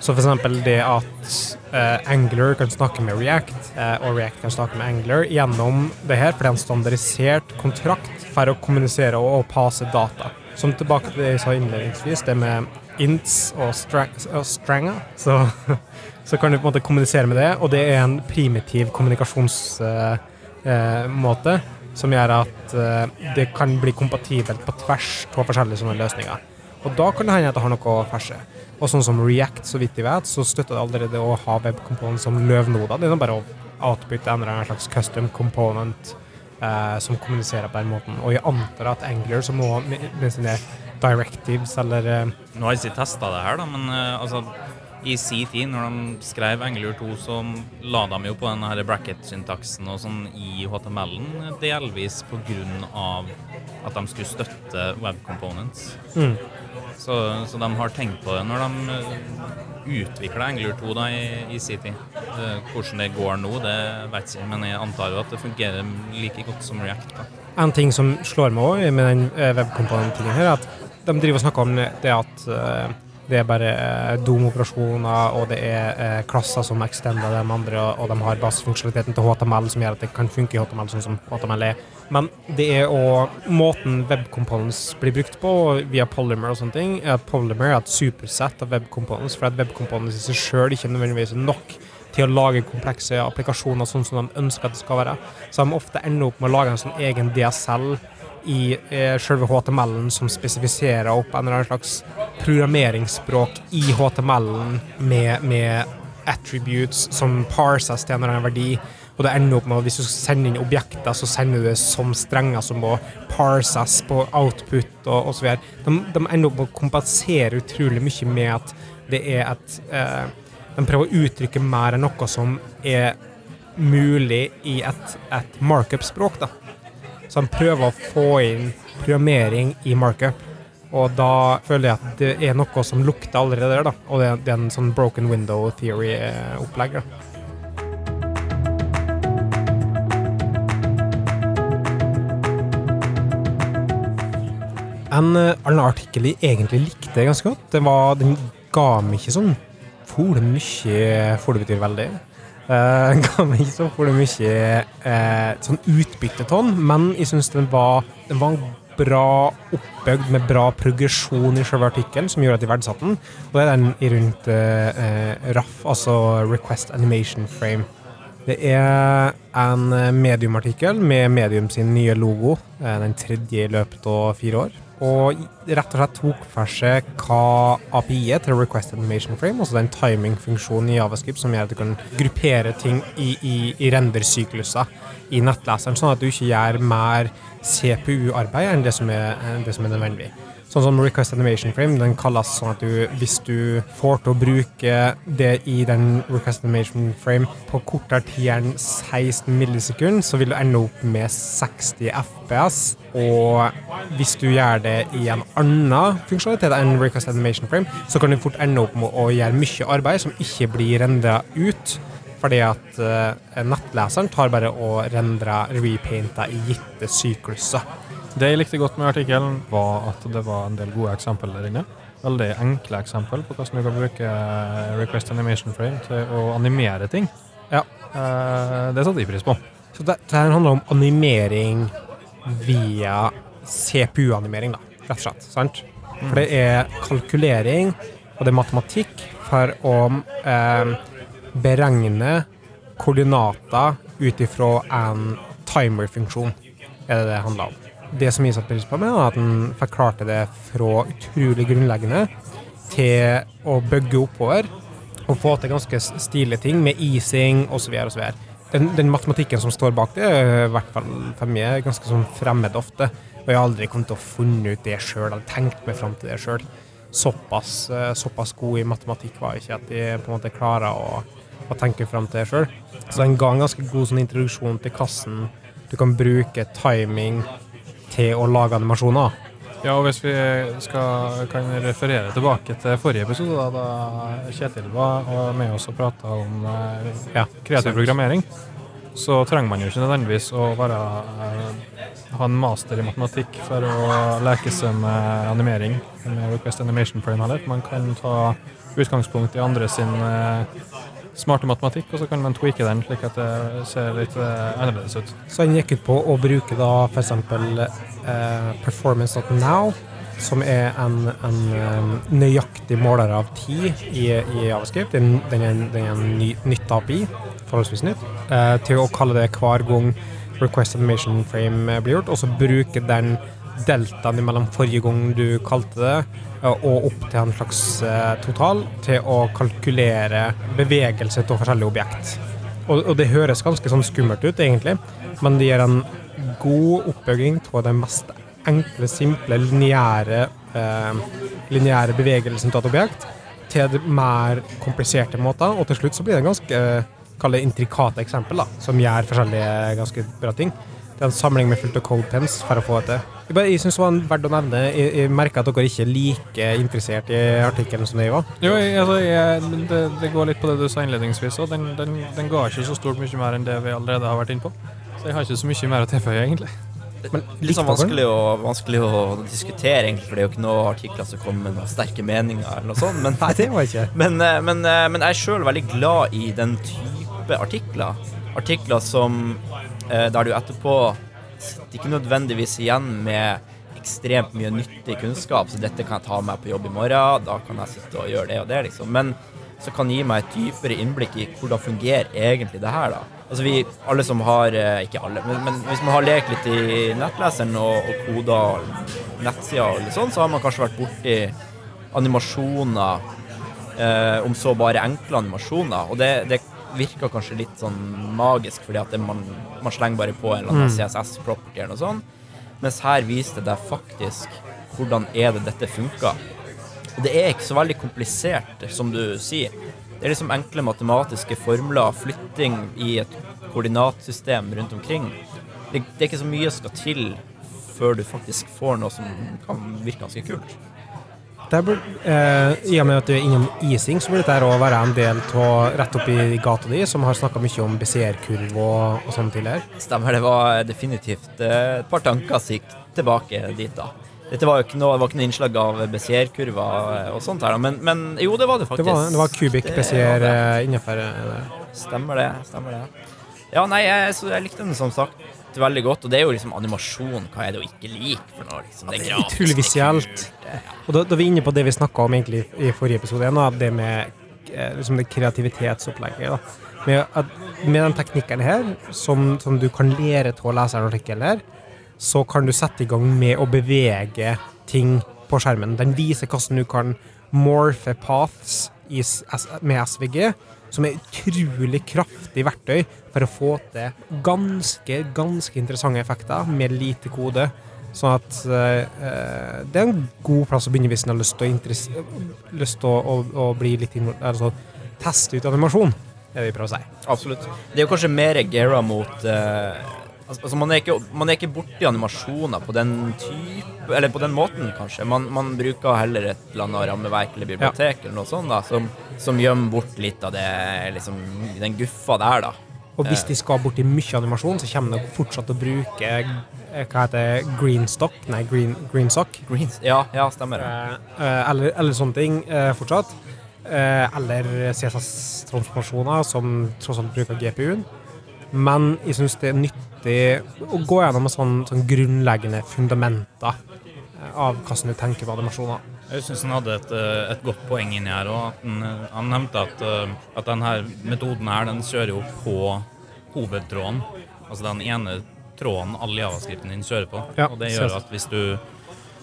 Så eksempel det at eh, Angler kan snakke med React, eh, og React kan snakke med Angler gjennom det her, for det er en standardisert kontrakt for å kommunisere og, og passe data. Som tilbake til det jeg sa innledningsvis, det med ints og, og stranger, så, (laughs) så kan du på en måte kommunisere med det, og det er en primitiv kommunikasjonsmåte eh, måte som gjør at eh, det kan bli kompatibelt på tvers av forskjellige sånne løsninger. Og da kan det hende at det har noe å ferse. Og sånn som React, så vidt jeg vet, så støtter det allerede å ha web components som løvnoder. Det er bare å outbytte en eller annen slags custom component eh, som kommuniserer på den måten. Og jeg antar at Angler, som nå med sine directives eller eh, Nå har jeg ikke testa det her, da, men eh, altså, i sin tid, når de skrev Engelur 2, så la de jo på denne bracket-syntaksen og sånn i HTML-en, delvis på grunn av at de skulle støtte web components. mm. Så, så de har tenkt på det når de utvikla Engelur 2 da, i, i sin tid. Eh, Hvordan det går nå, det vet jeg ikke, men jeg antar jo at det fungerer like godt som React. da. En ting som slår meg òg med den eh, webkomponenten her, er at de driver og snakker om det at eh, det er bare eh, DOM-operasjoner, og det er eh, klasser som extender de andre, og, de har basisfunksjonaliteten til HTML som gjør at det kan funke i HTML sånn som HTML er. Men det er òg måten webcomponents blir brukt på, via Polymer og sånne ting. er Polymer er et supersett av webcomponents, for at webcomponents i seg sjøl ikke nødvendigvis er nok til å lage komplekse applikasjoner sånn som de ønsker at det skal være. Så de ofte ender opp med å lage en sånn egen DSL i eh, selve HTML-en som spesifiserer opp en eller annen slags programmeringsspråk i HTML-en med, med attributes som parses til en eller annen verdi. Og det ender opp med at hvis du sender inn objekter, så sender du det som strenger som må parses på output og osv. De, de ender opp med å kompensere utrolig mye med at det er et eh, De prøver å uttrykke mer enn noe som er mulig i et, et markup-språk. da. Så de prøver å få inn programmering i markup. Og da føler jeg at det er noe som lukter allerede der, da. Og det, er en sånn broken window theory-opplegg. da. En eh, annen artikkel jeg egentlig likte ganske godt, det var Den ga meg ikke sånn fole mye For det betyr veldig. Den (laughs) ga meg ikke så fole mye eh, sånn utbyttetonn, men jeg syns den var Den var bra oppbygd med bra progresjon i selve artikkelen, som gjorde at jeg verdsatte den. Og det er den rundt eh, eh, RAF, altså Request Animation Frame. Det er en mediumartikkel med Medium sin nye logo, den tredje i løpet av fire år. Og rett og slett tok for seg hva API-et til Request Animation Frame, altså den timing-funksjonen i Javascript som gjør at du kan gruppere ting i, i, i rendersykluser i nettleseren, sånn at du ikke gjør mer CPU-arbeid enn det som er, enn det som er nødvendig. Sånn som Request Animation Frame, den kalles sånn at du, hvis du får til å bruke det i den Request Animation Frame på kortere tid enn 16 millisekunder, så vil du ende opp med 60 FPS. Og hvis du gjør det i en annen funksjonalitet enn Request Animation Frame, så kan du fort ende opp med å gjøre mye arbeid som ikke blir rendra ut. Fordi at eh, nettleseren tar bare og rendrer repainter i gitte sykluser. Det jeg likte godt med artikkelen, var at det var en del gode eksempler der inne. Veldig enkle eksempel på hvordan du kan bruke Request Animation Frame til å animere ting. Ja. Eh, Det satte jeg pris på. Så det, det her handler om animering via CPU-animering, da, rett og slett. Sant? For det er kalkulering, og det er matematikk for å eh, beregne koordinater ut ifra en timer-funksjon, er det det handler om. Det som jeg satte pris på med, er at den forklarte det fra utrolig grunnleggende til å bygge oppover og få til ganske stilige ting med easing osv. osv. Den, den matematikken som står bak det, er i hvert fall for meg ganske sånn fremmed ofte. Og jeg har aldri kommet til å funne ut det sjøl, eller tenkt meg fram til det sjøl. Såpass, eh, såpass god i matematikk var jeg ikke at jeg på en måte klarer å, å tenke fram til det sjøl. Så den ga en ganske god sånn introduksjon til kassen du kan bruke timing til å lage animasjoner. Ja, og hvis vi skal, kan referere tilbake til forrige episode, da, da Kjetil var med oss og prata om eh, Ja, kreativ programmering, så trenger man jo ikke nødvendigvis å være, eh, ha en master i matematikk for å leke seg med animering med Request Animation Frame heller. Man kan ta utgangspunkt i andre sin eh, smarte matematikk, og så kan man tweake den slik at det ser litt eh, annerledes ut. Så den gikk ut på å bruke da f.eks. Eh, performance.now, som er en, en eh, nøyaktig måler av tid i, i Javascript. Den, den er, den er en ny, nytt API, forholdsvis nytt, eh, til å kalle det hver gang request animation frame blir gjort, og så bruke den deltaen mellom forrige gang du kalte det, og opp til en slags eh, total, til å kalkulere bevegelse av forskjellige objekt. Og, og det høres ganske sånn skummelt ut, egentlig, men det gir en god oppbygging av den mest enkle, simple, lineære eh, bevegelsen av et objekt til mer kompliserte måter, og til slutt så blir det en ganske eh, intrikate eksempel, da, som gjør forskjellige ganske bra ting. Det er en samling med fullt av cold pens for å få det til. Jeg, synes det var verdt å nevne. Jeg, jeg merker at dere ikke er like interessert i artikkelen som jeg var. Jo, jeg, altså, jeg, det, det går litt på det du sa innledningsvis òg. Den, den, den ga ikke så stort mye mer enn det vi allerede har vært inne på. Så jeg har ikke så mye mer å tilføye, egentlig. Men Litt sånn vanskelig å, vanskelig å diskutere, egentlig, for det er jo ikke noen artikler som kommer med noen sterke meninger, eller noe sånt. Men, (laughs) Nei, det var ikke. (laughs) men, eh, men, eh, men jeg er sjøl veldig glad i den type artikler. Artikler som der du etterpå ikke nødvendigvis igjen med ekstremt mye nyttig kunnskap, så dette kan jeg ta med meg på jobb i morgen, da kan jeg sitte og gjøre det og det, liksom. Men så kan gi meg et dypere innblikk i hvordan fungerer egentlig det her, da. Altså vi, alle som har, eh, ikke alle, men, men hvis man har lekt litt i nettleseren og, og koda nettsider og litt sånn, så har man kanskje vært borti animasjoner, eh, om så bare enkle animasjoner, og det, det virker kanskje litt sånn magisk, fordi at det, man, man slenger bare på en eller annen CSS-property eller noe sånt, mens her viste det faktisk hvordan er det dette funker. Og det er ikke så veldig komplisert, som du sier. Det er liksom enkle matematiske formler, flytting i et koordinatsystem rundt omkring. Det, det er ikke så mye som skal til før du faktisk får noe som kan virke ganske kult. Burde, eh, I og med at du er innom ising, så burde dette òg være en del av rett oppi gata di, som har snakka mye om BCR-kurv og, og sånn tidligere. Stemmer, det var definitivt eh, et par tanker som gikk tilbake dit, da. Dette var jo ikke noe, det var ikke noe innslag av BCR-kurver og sånt her, da, men, men jo, det var det faktisk. det var Det var det. eh, innenfor eh, Stemmer det. stemmer det. Ja, nei, jeg, så jeg likte den som sagt veldig godt, og det er jo liksom animasjon. Hva er det å ikke like for noe? Liksom, det er utrolig visuelt. Og da, da er vi inne på det vi snakka om egentlig i forrige episode, da, det med eh, liksom det kreativitetsopplegget. Da. Med, at, med den teknikken her, som, som du kan lære til å lese en artikkel her, så kan du sette i gang med å bevege ting på skjermen. Den viser hvordan du kan morphe paths i, med SVG, som er utrolig kraftig verktøy for å få til ganske, ganske interessante effekter med lite kode. Sånn at eh, eh, det er en god plass å begynne hvis en har lyst til å, å, å, å bli litt altså teste ut animasjon, det vil jeg prøve å si. Absolutt. Det er jo kanskje mer gera mot eh, altså, altså man, er ikke, man er ikke borti animasjoner på den type Eller på den måten, kanskje. Man, man bruker heller et eller annet rammeverk eller bibliotek eller noe sånt da, som, som gjemmer bort litt av det, liksom, den guffa der, da. Og hvis de skal borti mye animasjon, så kommer de fortsatt til å bruke eh, hva heter det, greenstock, nei, green, greensock, Green, Ja, ja, stemmer det. eh, eh, eller, eller sånne ting fortsatt. Eller CSS-transformasjoner, som tross alt bruker GPU-en. Men jeg syns det er nyttig å gå gjennom sånn, sånn grunnleggende fundamenter eh, av hvordan du tenker på animasjoner. Jeg syns han hadde et, eh, et godt poeng inni her òg. Han, eh, han nevnte at, at denne metoden her, den kjører jo på hovedtråden. Altså den ene tråden all javascripten din kjører på. Ja, og det gjør at hvis du,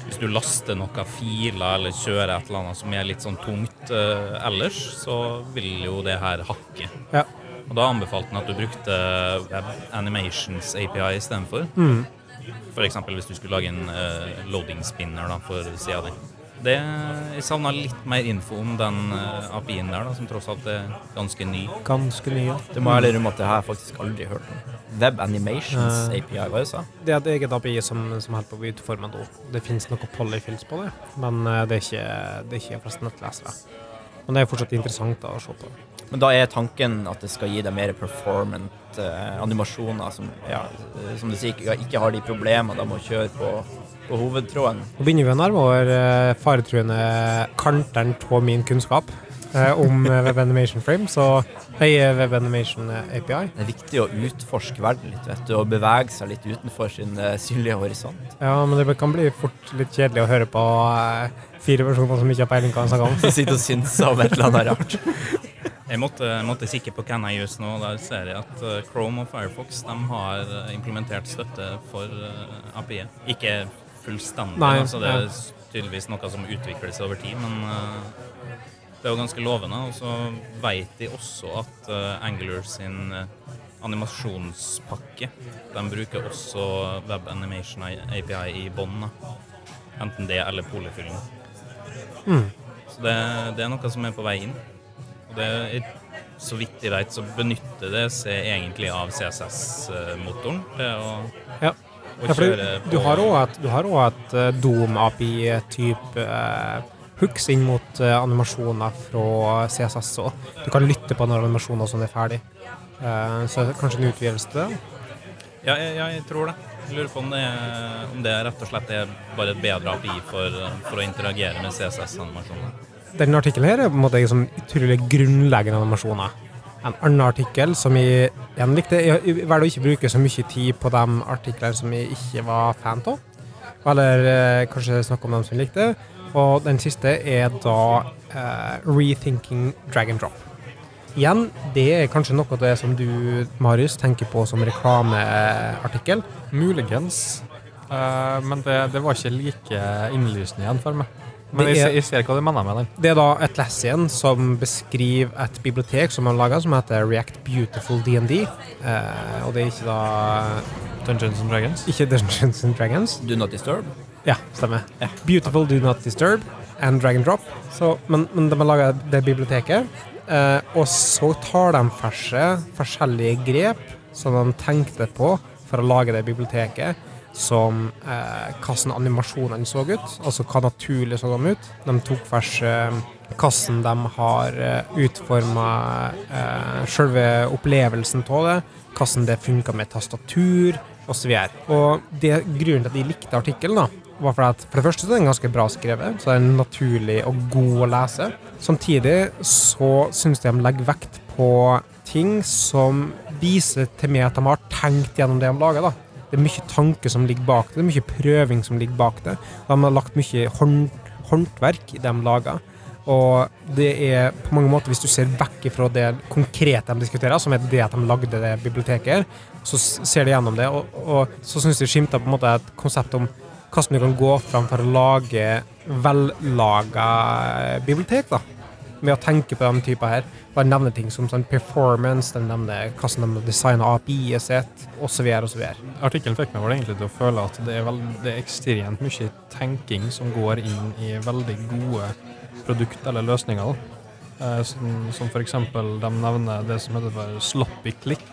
hvis du laster noen filer eller kjører et eller annet som er litt sånn tungt eh, ellers, så vil jo det her hakke. Ja. Og da anbefalte han at du brukte Web Animations API istedenfor. Mm. F.eks. hvis du skulle lage en uh, loading spinner da, for sida di. Det, jeg savna litt mer info om den uh, API-en der, da, som tross alt er ganske ny. Ganske ny, ja. Det må jeg ærlig innrømme at det har jeg faktisk aldri hørt om. Web Animations uh, API, hva du sa Det er et eget API som, som holder på å bli utformet nå. Det finnes noe polyfills på det, men eh, det er ikke, det er ikke flest nettlesere. Men det er fortsatt interessant da, å se på. Men da er tanken at det skal gi deg mer performant eh, animasjoner som, ja, eh, som du sier, ikke, ikke har de problemene de må kjøre på, på hovedtråden. Nå begynner vi å nærme oss uh, faretruende kanteren av min kunnskap eh, om WebAnimation Web Animation Frame, så Nei, eh, Web Animation eh, API. Det er viktig å utforske verden litt, vet du, og bevege seg litt utenfor sin eh, synlige horisont. Ja, men det kan bli fort litt kjedelig å høre på eh, fire personer som ikke har peiling på hva han snakker om. (laughs) Du sitter og syns om et eller annet rart. Jeg måtte, måtte kikke på Can I Use nå, og der ser jeg at eh, Chrome og Firefox de har eh, implementert støtte for uh, API. Ikke fullstendig, Nei, altså det er tydeligvis noe som utvikles over tid, men eh, det er jo ganske lovende. Og så vet de også at eh, Angular sin eh, animasjonspakke de bruker også Web Animation API i bånn. Enten det eller polyfilling. Mm. Så det, det er noe som er på vei inn. Og det så vidt jeg vet, så benytter det seg egentlig av CSS-motoren til å, Ja. å Ja, kjøre du, du har òg et, eh, Dom-API-type uh, hooks inn mot eh, animasjoner fra CSS òg. Du kan lytte på når animasjoner er ferdig. Eh, så kanskje en utvidelse til det? Ja, jeg, jeg tror det. Jeg lurer på om det, om det rett og slett er bare et bedre API for, for å interagere med CSS-animasjoner. Denne artikkelen her er på en måte liksom utrolig grunnleggende animasjoner. En annen artikkel som jeg igjen likte Jeg velger å ikke bruke så mye tid på de artiklene som jeg ikke var fan av. Eller eh, kanskje snakke om dem som jeg likte. Og den siste er da eh, 'Rethinking drag and drop'. Igjen, det er kanskje noe av det som du, Marius, tenker på som reklameartikkel. Muligens. Uh, men det, det var ikke like innlysende igjen for meg. Men er, jeg, ser- jeg ser hva du mener med den. Det er da Atlassian som beskriver et bibliotek som man laga, som heter React Beautiful DND. Uh, og det er ikke da Dungeons and Dragons. Ikke Dungeons and Dragons. Do not disturb. Ja, stemmer. Beautiful Do Not Disturb and Drag and Drop. Så, men, men de har laga det biblioteket. Eh, og så tar de for seg forskjellige grep som de tenkte på for å lage det biblioteket. Som eh, hvordan animasjonene så ut, altså hva naturlig så de ut. De tok for seg hvordan de har utforma eh, selve opplevelsen av det, hvordan det funka med tastatur osv. Og, og det, grunnen til at de likte artikkelen, da, var for at for det første så er den ganske bra skrevet, så den er naturlig og god å lese. Samtidig så syns de de legger vekt på ting som viser til meg at de har tenkt gjennom det de lager. da. Det er mye tanke som ligger bak det, det er mye prøving som ligger bak det. De har lagt mye hånd, håndverk i det de lager. Og det er på mange måter, hvis du ser vekk fra det konkrete de diskuterer, som er det at de lagde det biblioteket, så ser de gjennom det, og, og så syns de skimter på en måte et konsept om hvordan du kan gå fram for å lage vellaga bibliotek, da. Med å tenke på de typer her. Bare nevne ting som sånn performance, de nevner hvordan de designer API-et sitt, osv. osv. Artikkelen fikk meg vel egentlig til å føle at det er, veld, det er ekstremt mye tenking som går inn i veldig gode produkt eller løsninger. da. Eh, som, som eksempel de nevner det som heter for sloppy click.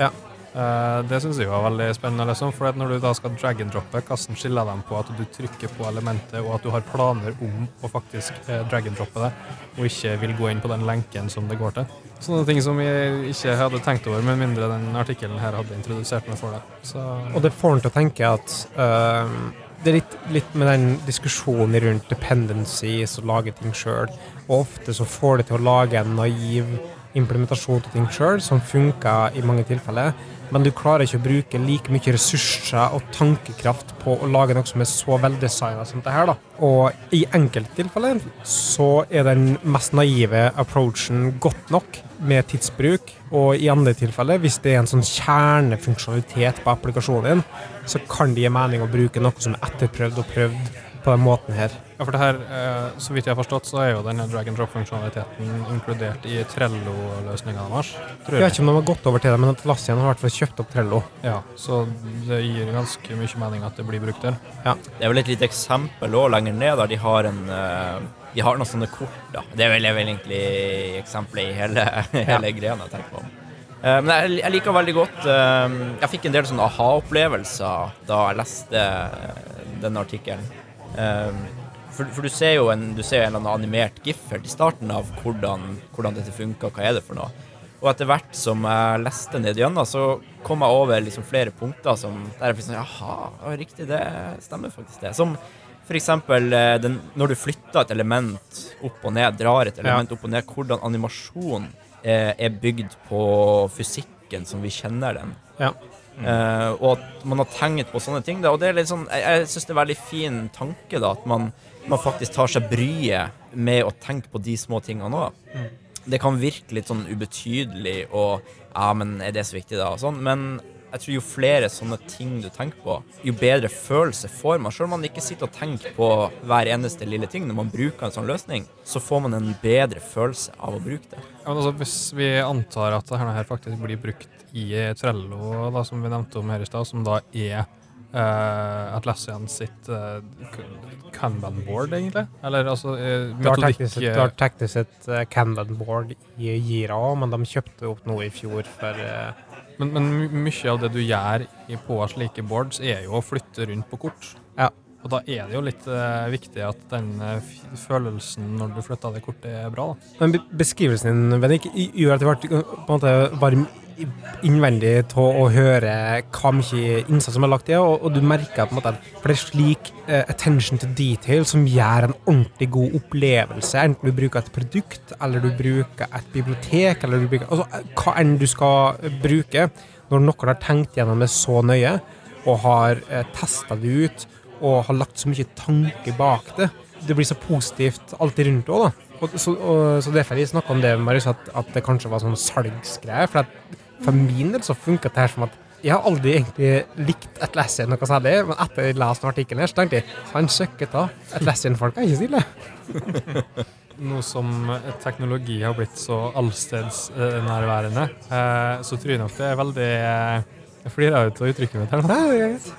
Ja. Eh, det syns jeg var veldig spennende. Liksom, for når du da skal drag and droppe, hvordan skiller de på at du trykker på elementet, og at du har planer om å faktisk eh, drag and droppe det, og ikke vil gå inn på den lenken som det går til. Sånne ting som jeg ikke hadde tenkt over, med mindre den artikkelen her hadde introdusert meg for det. Så Og det får en til å tenke at øhm, det er litt, litt med den diskusjonen rundt dependencies og lage ting sjøl. Og ofte så får det til å lage en naiv implementasjon til ting sjøl, som funker i mange tilfeller. Men du klarer ikke å bruke like mye ressurser og tankekraft på å lage noe som er så veldesigna som det her. da. Og i enkelte tilfeller så er den mest naive approachen godt nok med tidsbruk, og i andre tilfeller, hvis det er en sånn kjernefunksjonalitet på applikasjonen din, så kan det gi mening å bruke noe som er etterprøvd og prøvd på den måten her. Ja, for det her, eh, Så vidt jeg har forstått, så er jo denne drag and drop-funksjonaliteten inkludert i Trello-løsninga deres. Tror Jeg vet ikke om de har gått over til det, men Atlassian har i hvert fall kjøpt opp Trello. Ja, Så det gir ganske mye mening at det blir brukt der. Det er vel et lite eksempel også lenger ned, der de har en eh, De har noen sånne kort, da. Det er vel, er vel egentlig eksempelet i hele, (laughs) hele greia jeg tenker på. Eh, men jeg, jeg liker veldig godt Jeg fikk en del sånne aha-opplevelser da jeg leste denne artikkelen. Eh, for, for du ser jo en, du ser en eller annen animert gif helt i starten av hvordan, hvordan dette funker, hva er det for noe. Og etter hvert som jeg leste ned gjennom, så kom jeg over liksom flere punkter som, der jeg fikk sånn Jaha, riktig, det stemmer faktisk det. Som eksempel eh, når du flytter et element opp og ned, drar et element opp og ned, hvordan animasjon eh, er bygd på fysikken som vi kjenner den. Ja. Eh, og at man har tenkt på sånne ting. Da. Og det er litt sånn, jeg, jeg syns det er en veldig fin tanke, da, at man, man faktisk tar seg bryet med å tenke på de små tingene òg. Det kan virke litt sånn ubetydelig og Ja, men er det så viktig, da? Og sånn. Men jeg tror jo flere sånne ting du tenker på, jo bedre følelse får man. Selv om man ikke sitter og tenker på hver eneste lille ting når man bruker en sånn løsning, så får man en bedre følelse av å bruke det. Ja, men altså, hvis vi antar at dette faktisk blir brukt i Trello, da, som vi nevnte om her i stad, som da er uh, Atlassian sitt uh, Kanban-board, egentlig? Eller altså uh, har metodikk du har teknisk sett uh, Kanban-board i Gira òg, men de kjøpte opp noe i fjor for uh, Men, men mye av det du gjør på slike boards, er jo å flytte rundt på kort. Ja. Og da er det jo litt eh, viktig at den eh, følelsen når du flytter det kortet, er bra. da. Men beskrivelsen din Bennik, gjør at det ble på en måte varm innvendig til å høre hva mye innsats som er lagt i det, og, og du merker på en måte at for det er slik uh, attention to detail som gjør en ordentlig god opplevelse, enten du bruker et produkt, eller du bruker et bibliotek, eller du bruker altså, eh, hva enn du skal eh, bruke, når noen har tenkt gjennom det så nøye, og har uh, testa det ut, og har lagt så mye tanke bak det. Det blir så positivt alltid rundt òg, da. Og, så, og, så derfor jeg snakka om det, Marius, at, at det kanskje var sånn salgsgreie. For at for min del så funka det her som at jeg har aldri egentlig likt Atlassian noe særlig, men etter jeg leste artikkelen her, så tenkte jeg han søkket da. Atlassian-folk er ikke stille. (laughs) Nå som teknologi har blitt så allstedsnærværende, eh, så tror jeg nok det er veldig eh, Jeg flirer ut av uttrykket mitt her nå.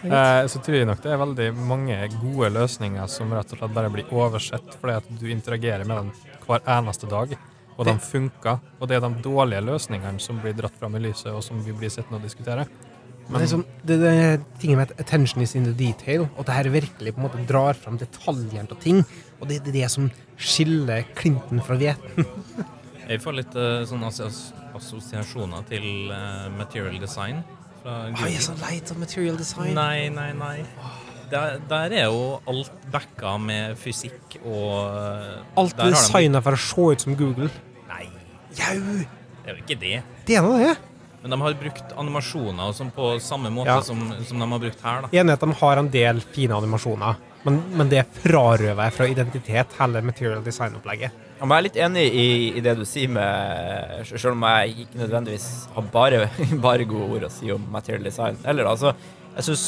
Eh, så tror jeg nok det er veldig mange gode løsninger som rett og slett bare blir oversett fordi at du interagerer med dem hver eneste dag, og de funker. Og det er de dårlige løsningene som blir dratt fram i lyset, og som vi blir sittende og diskutere. Men det er, sånn, det, det er tingen med at attention is in the detail, og det her virkelig på en måte drar fram detaljene til ting. Og det er det som skiller Clinton fra Vieten. (laughs) Jeg får litt uh, sånne assosiasjoner til uh, material design. Fra Google. jeg er så lei av material design. Nei, nei, nei. Der, der er jo alt backa med fysikk og eh, Alt er designa for å se ut som Google. Nei, Jau! det er jo ikke det. Det er nå det. Men de har brukt animasjoner sånn på samme måte Ja. som, som de har brukt her. da. Enig at de har en del fine animasjoner, men, men det frarøver jeg fra identitet, heller material design-opplegget. Jeg er litt enig i, i det du sier med Selv om jeg ikke nødvendigvis har bare, (laughs) bare gode ord å si om material design. Eller altså, jeg syns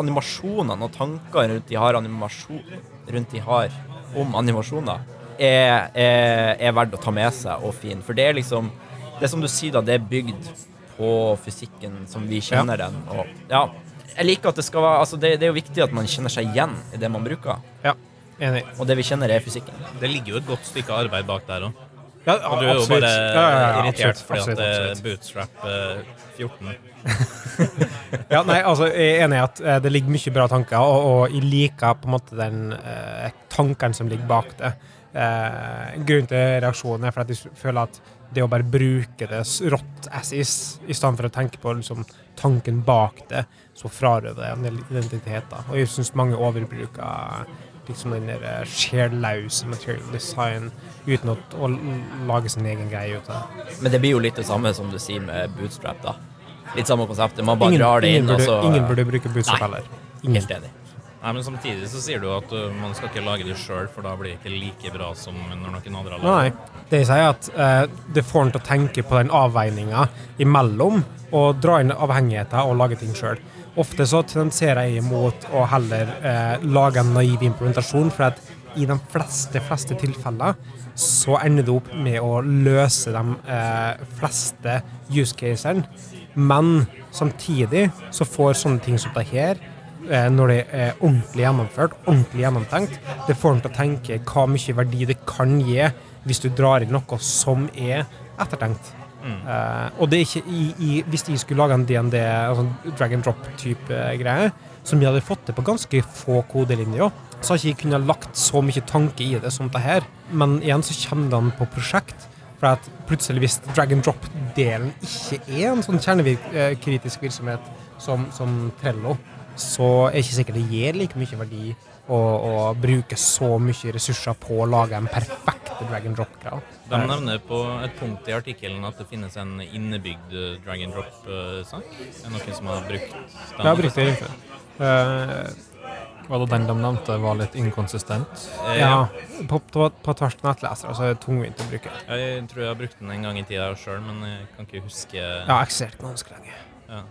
animasjonene og tankene rundt de har animasjon Rundt de har om animasjoner, er, er, er verdt å ta med seg og fin. For det er liksom Det er som du sier, da, det er bygd på fysikken som vi kjenner den. Og ja, jeg liker at det skal være Altså, det, det er jo viktig at man kjenner seg igjen i det man bruker. Ja, enig. Og det vi kjenner, er fysikken. Det ligger jo et godt stykke arbeid bak der òg. Ja, Og du er jo bare Ja, ja, irritert absolutt, fordi at det er bootstrap eh, 14. (laughs) Ja, nei, altså, jeg er enig i at eh, det ligger mye bra tanker, og, og jeg liker på en måte den eh, tankene som ligger bak det. Eh, grunnen til reaksjonen er for at jeg føler at det å bare bruke det rått as is, i stedet for å tenke på liksom, tanken bak det, så frarøver det en del identiteter. Og jeg syns mange overbruker liksom den der eh, sjellause material design uten å, å lage sin egen greie ut av det. Men det blir jo litt det samme som du sier med bootstrap, da. Litt samme konseptet. Man bare Ingen, drar det inn, burde, og så ingen burde bruke bootstrap Nei. heller. Ingen. Helt enig. Nei, men samtidig så sier du at uh, man skal ikke lage det sjøl, for da blir det ikke like bra som når noen andre har laget Nei. Det jeg sier, er at uh, det får en til å tenke på den avveininga imellom å dra inn avhengigheter og lage ting sjøl. Ofte så tendenserer jeg imot å heller eh, lage en naiv implementasjon, for at i de fleste, fleste tilfeller så ender det opp med å løse de eh, fleste use casene. Men samtidig så får sånne ting som det her, eh, når det er ordentlig gjennomført, ordentlig gjennomtenkt, det får dem til å tenke hva mye verdi det kan gi hvis du drar inn noe som er ettertenkt. Eh, og det er ikke i, i, Hvis de skulle lage en DND, altså drag and drop-type greie, som de hadde fått til på ganske få kodelinjer, så ikke jeg kunnet lagt så mye tanke i det som det her. Men igjen så kommer det an på prosjekt. For at plutselig, hvis drag and drop-delen ikke er en sånn kjernekritisk virksomhet som, som Trello, så er det ikke sikkert det gir like mye verdi å, å bruke så mye ressurser på å lage en perfekt drag and drop-greie. De nevner på et punkt i artikkelen at det finnes en innebygd drag and drop-sang. Er det noen som har brukt den? Jeg har brukt det før. Uh, Var det den de nevnte var litt inkonsistent? Eh, ja, på, på, på tvers av nettlesere så er det tungvint å bruke. Jeg tror jeg har brukt den en gang i tida sjøl, men jeg kan ikke huske eksistert ganske lenge. Ja.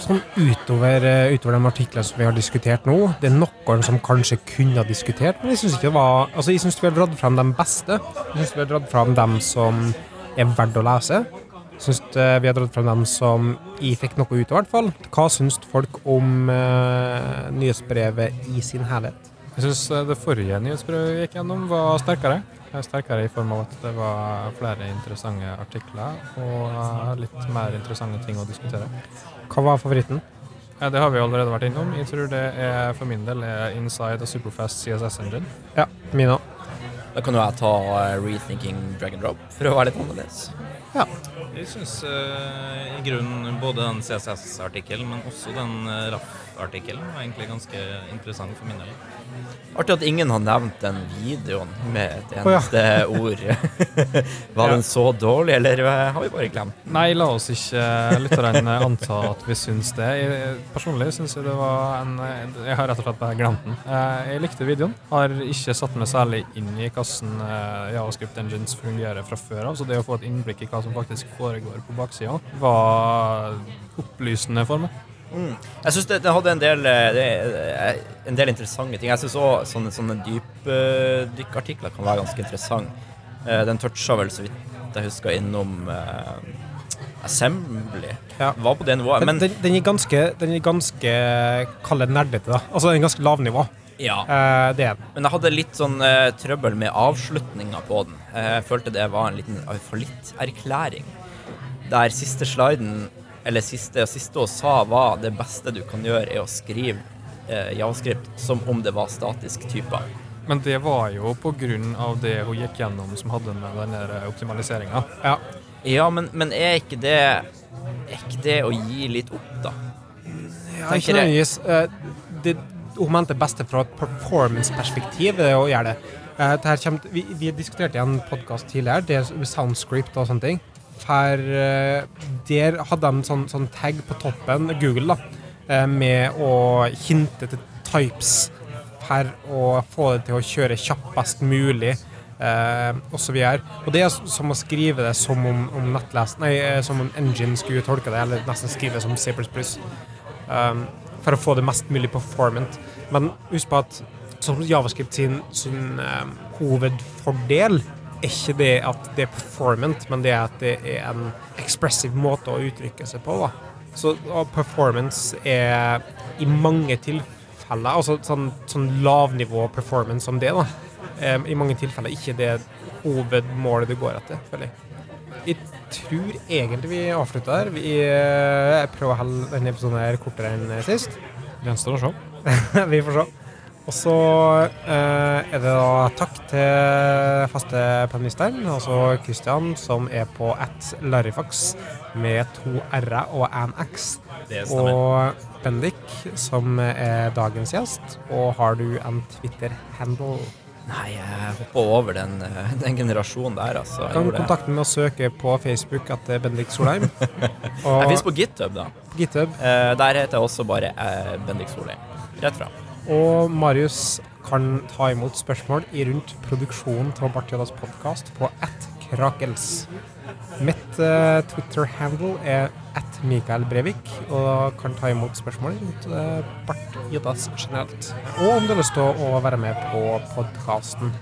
Sånn utover, eh, utover de artiklene som vi har diskutert nå, det er noen som kanskje kunne ha diskutert, men jeg syns ikke det var Altså, jeg syns vi har dratt fram de beste. Jeg syns vi har dratt fram dem som er verdt å lese. Jeg syns vi har dratt fram dem som jeg fikk noe ut av, i hvert fall. Hva syns folk om uh, nyhetsbrevet i sin helhet? Jeg syns det forrige nyhetsbrevet vi gikk gjennom, var sterkere. Eh, Sterkere i form av at det var flere interessante artikler og eh, litt mer interessante ting å diskutere. Hva var favoritten? Eh, Det har vi allerede vært innom. Jeg tror det er for min del er Inside a Superfast CSS Engine. Ja, min òg. Da kan jo jeg ta eh, Rethinking Drag and Drop for å være litt annerledes. Ja. Jeg syns i grunnen både den CSS-artikkelen, men også den eh, RAF-artikkelen var egentlig ganske interessant for min del. Artig at ingen har nevnt den videoen med et Å, ja. eneste ord. (laughs) Var den så dårlig, eller eh, har vi bare glemt den? Nei, la oss ikke lytterne anta at vi syns det. Jeg, personlig syns jeg det var en Jeg har rett og slett bare glemt den. Eh, Jeg likte videoen. Har ikke satt meg særlig inn i hvordan eh, Javascript Engines fungerer fra før av, så det å få et innblikk i hva som faktisk foregår på baksida, var opplysende for meg. Jeg syns det, det hadde en del, eh, det, eh, en del interessante ting. Jeg syns òg sånne, sånne dypdykkartikler kan være ganske interessante. Eh, Den toucha vel så vidt jeg husker innom eh, Assembly. Ja. Var på det nivået. Men den, den er ganske, den er ganske kall det nerdete, da. Altså den er ganske lavnivå. ja. Eh, det er den. Men jeg hadde litt sånn eh, trøbbel med avslutninga på den. Eh, Jeg følte det var en liten eh, fallitterklæring. Der siste sliden, eller siste, siste hun sa, var det beste du kan gjøre, er å skrive eh, javascript som om det var statisk typer. Men det var jo av det hun gikk gjennom som hadde med den der optimaliseringa. Ja. Ja, men, men er ikke det Er ikke det å gi litt opp, da? Ja, ikke nødvendigvis. eh, det, hun mente det beste fra et performance-perspektiv er å gjøre det. Uh, det her kommer, vi, vi diskuterte i en podkast tidligere, det med Soundscript og sånne ting. For eh, der hadde de sånn, sånn tag på toppen, Google, da, eh, med å hinte til types for å få det til å kjøre kjappest mulig. Eh, og så videre. Og det er som å skrive det som om, om nettlest Nei, eh, som om Engine skulle tolke det, eller nesten skrive det som C++. Eh, for å få det mest mulig performant. Men husk på at som Javascript sin, sin eh, hovedfordel er ikke det at det er performant, men det er at det er en ekspressiv måte å uttrykke seg på. Da. Så performance er i mange tilfeller Altså sånn, sånn lavnivå performance som det, da. I mange tilfeller ikke det hovedmålet du går etter, føler jeg. Jeg tror egentlig vi avslutter der. Vi eh, prøver å holde denne episoden her kortere enn sist. Gjenstår å se. (laughs) vi får se. Og så eh, er det da takk til faste panelisteren, altså Christian, som er på at Larifax med to r-er og en x. Og Bendik, som er dagens gjest. Og har du en Twitter-handle? Nei, jeg hoppa over den, eh, den generasjonen der, altså. Kan det. kontakte meg og søke på Facebook etter Bendik Solheim. (laughs) Jeg fins på GitHub, da. GitHub. Eh, der heter jeg også bare eh, Bendik Solheim. Rett fram. Og Marius kan ta imot spørsmål i rundt produksjonen av Bartiodas podkast på at Krakels. Mitt uh, Twitter-handle er at Mikael Brevik, og kan ta imot spørsmål rundt uh, Bart Jodas generelt. Og om du har lyst til å være med på podkasten.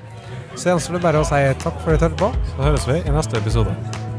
Så gjenstår det bare å si takk for at du hørte på. Så høres vi i neste episode.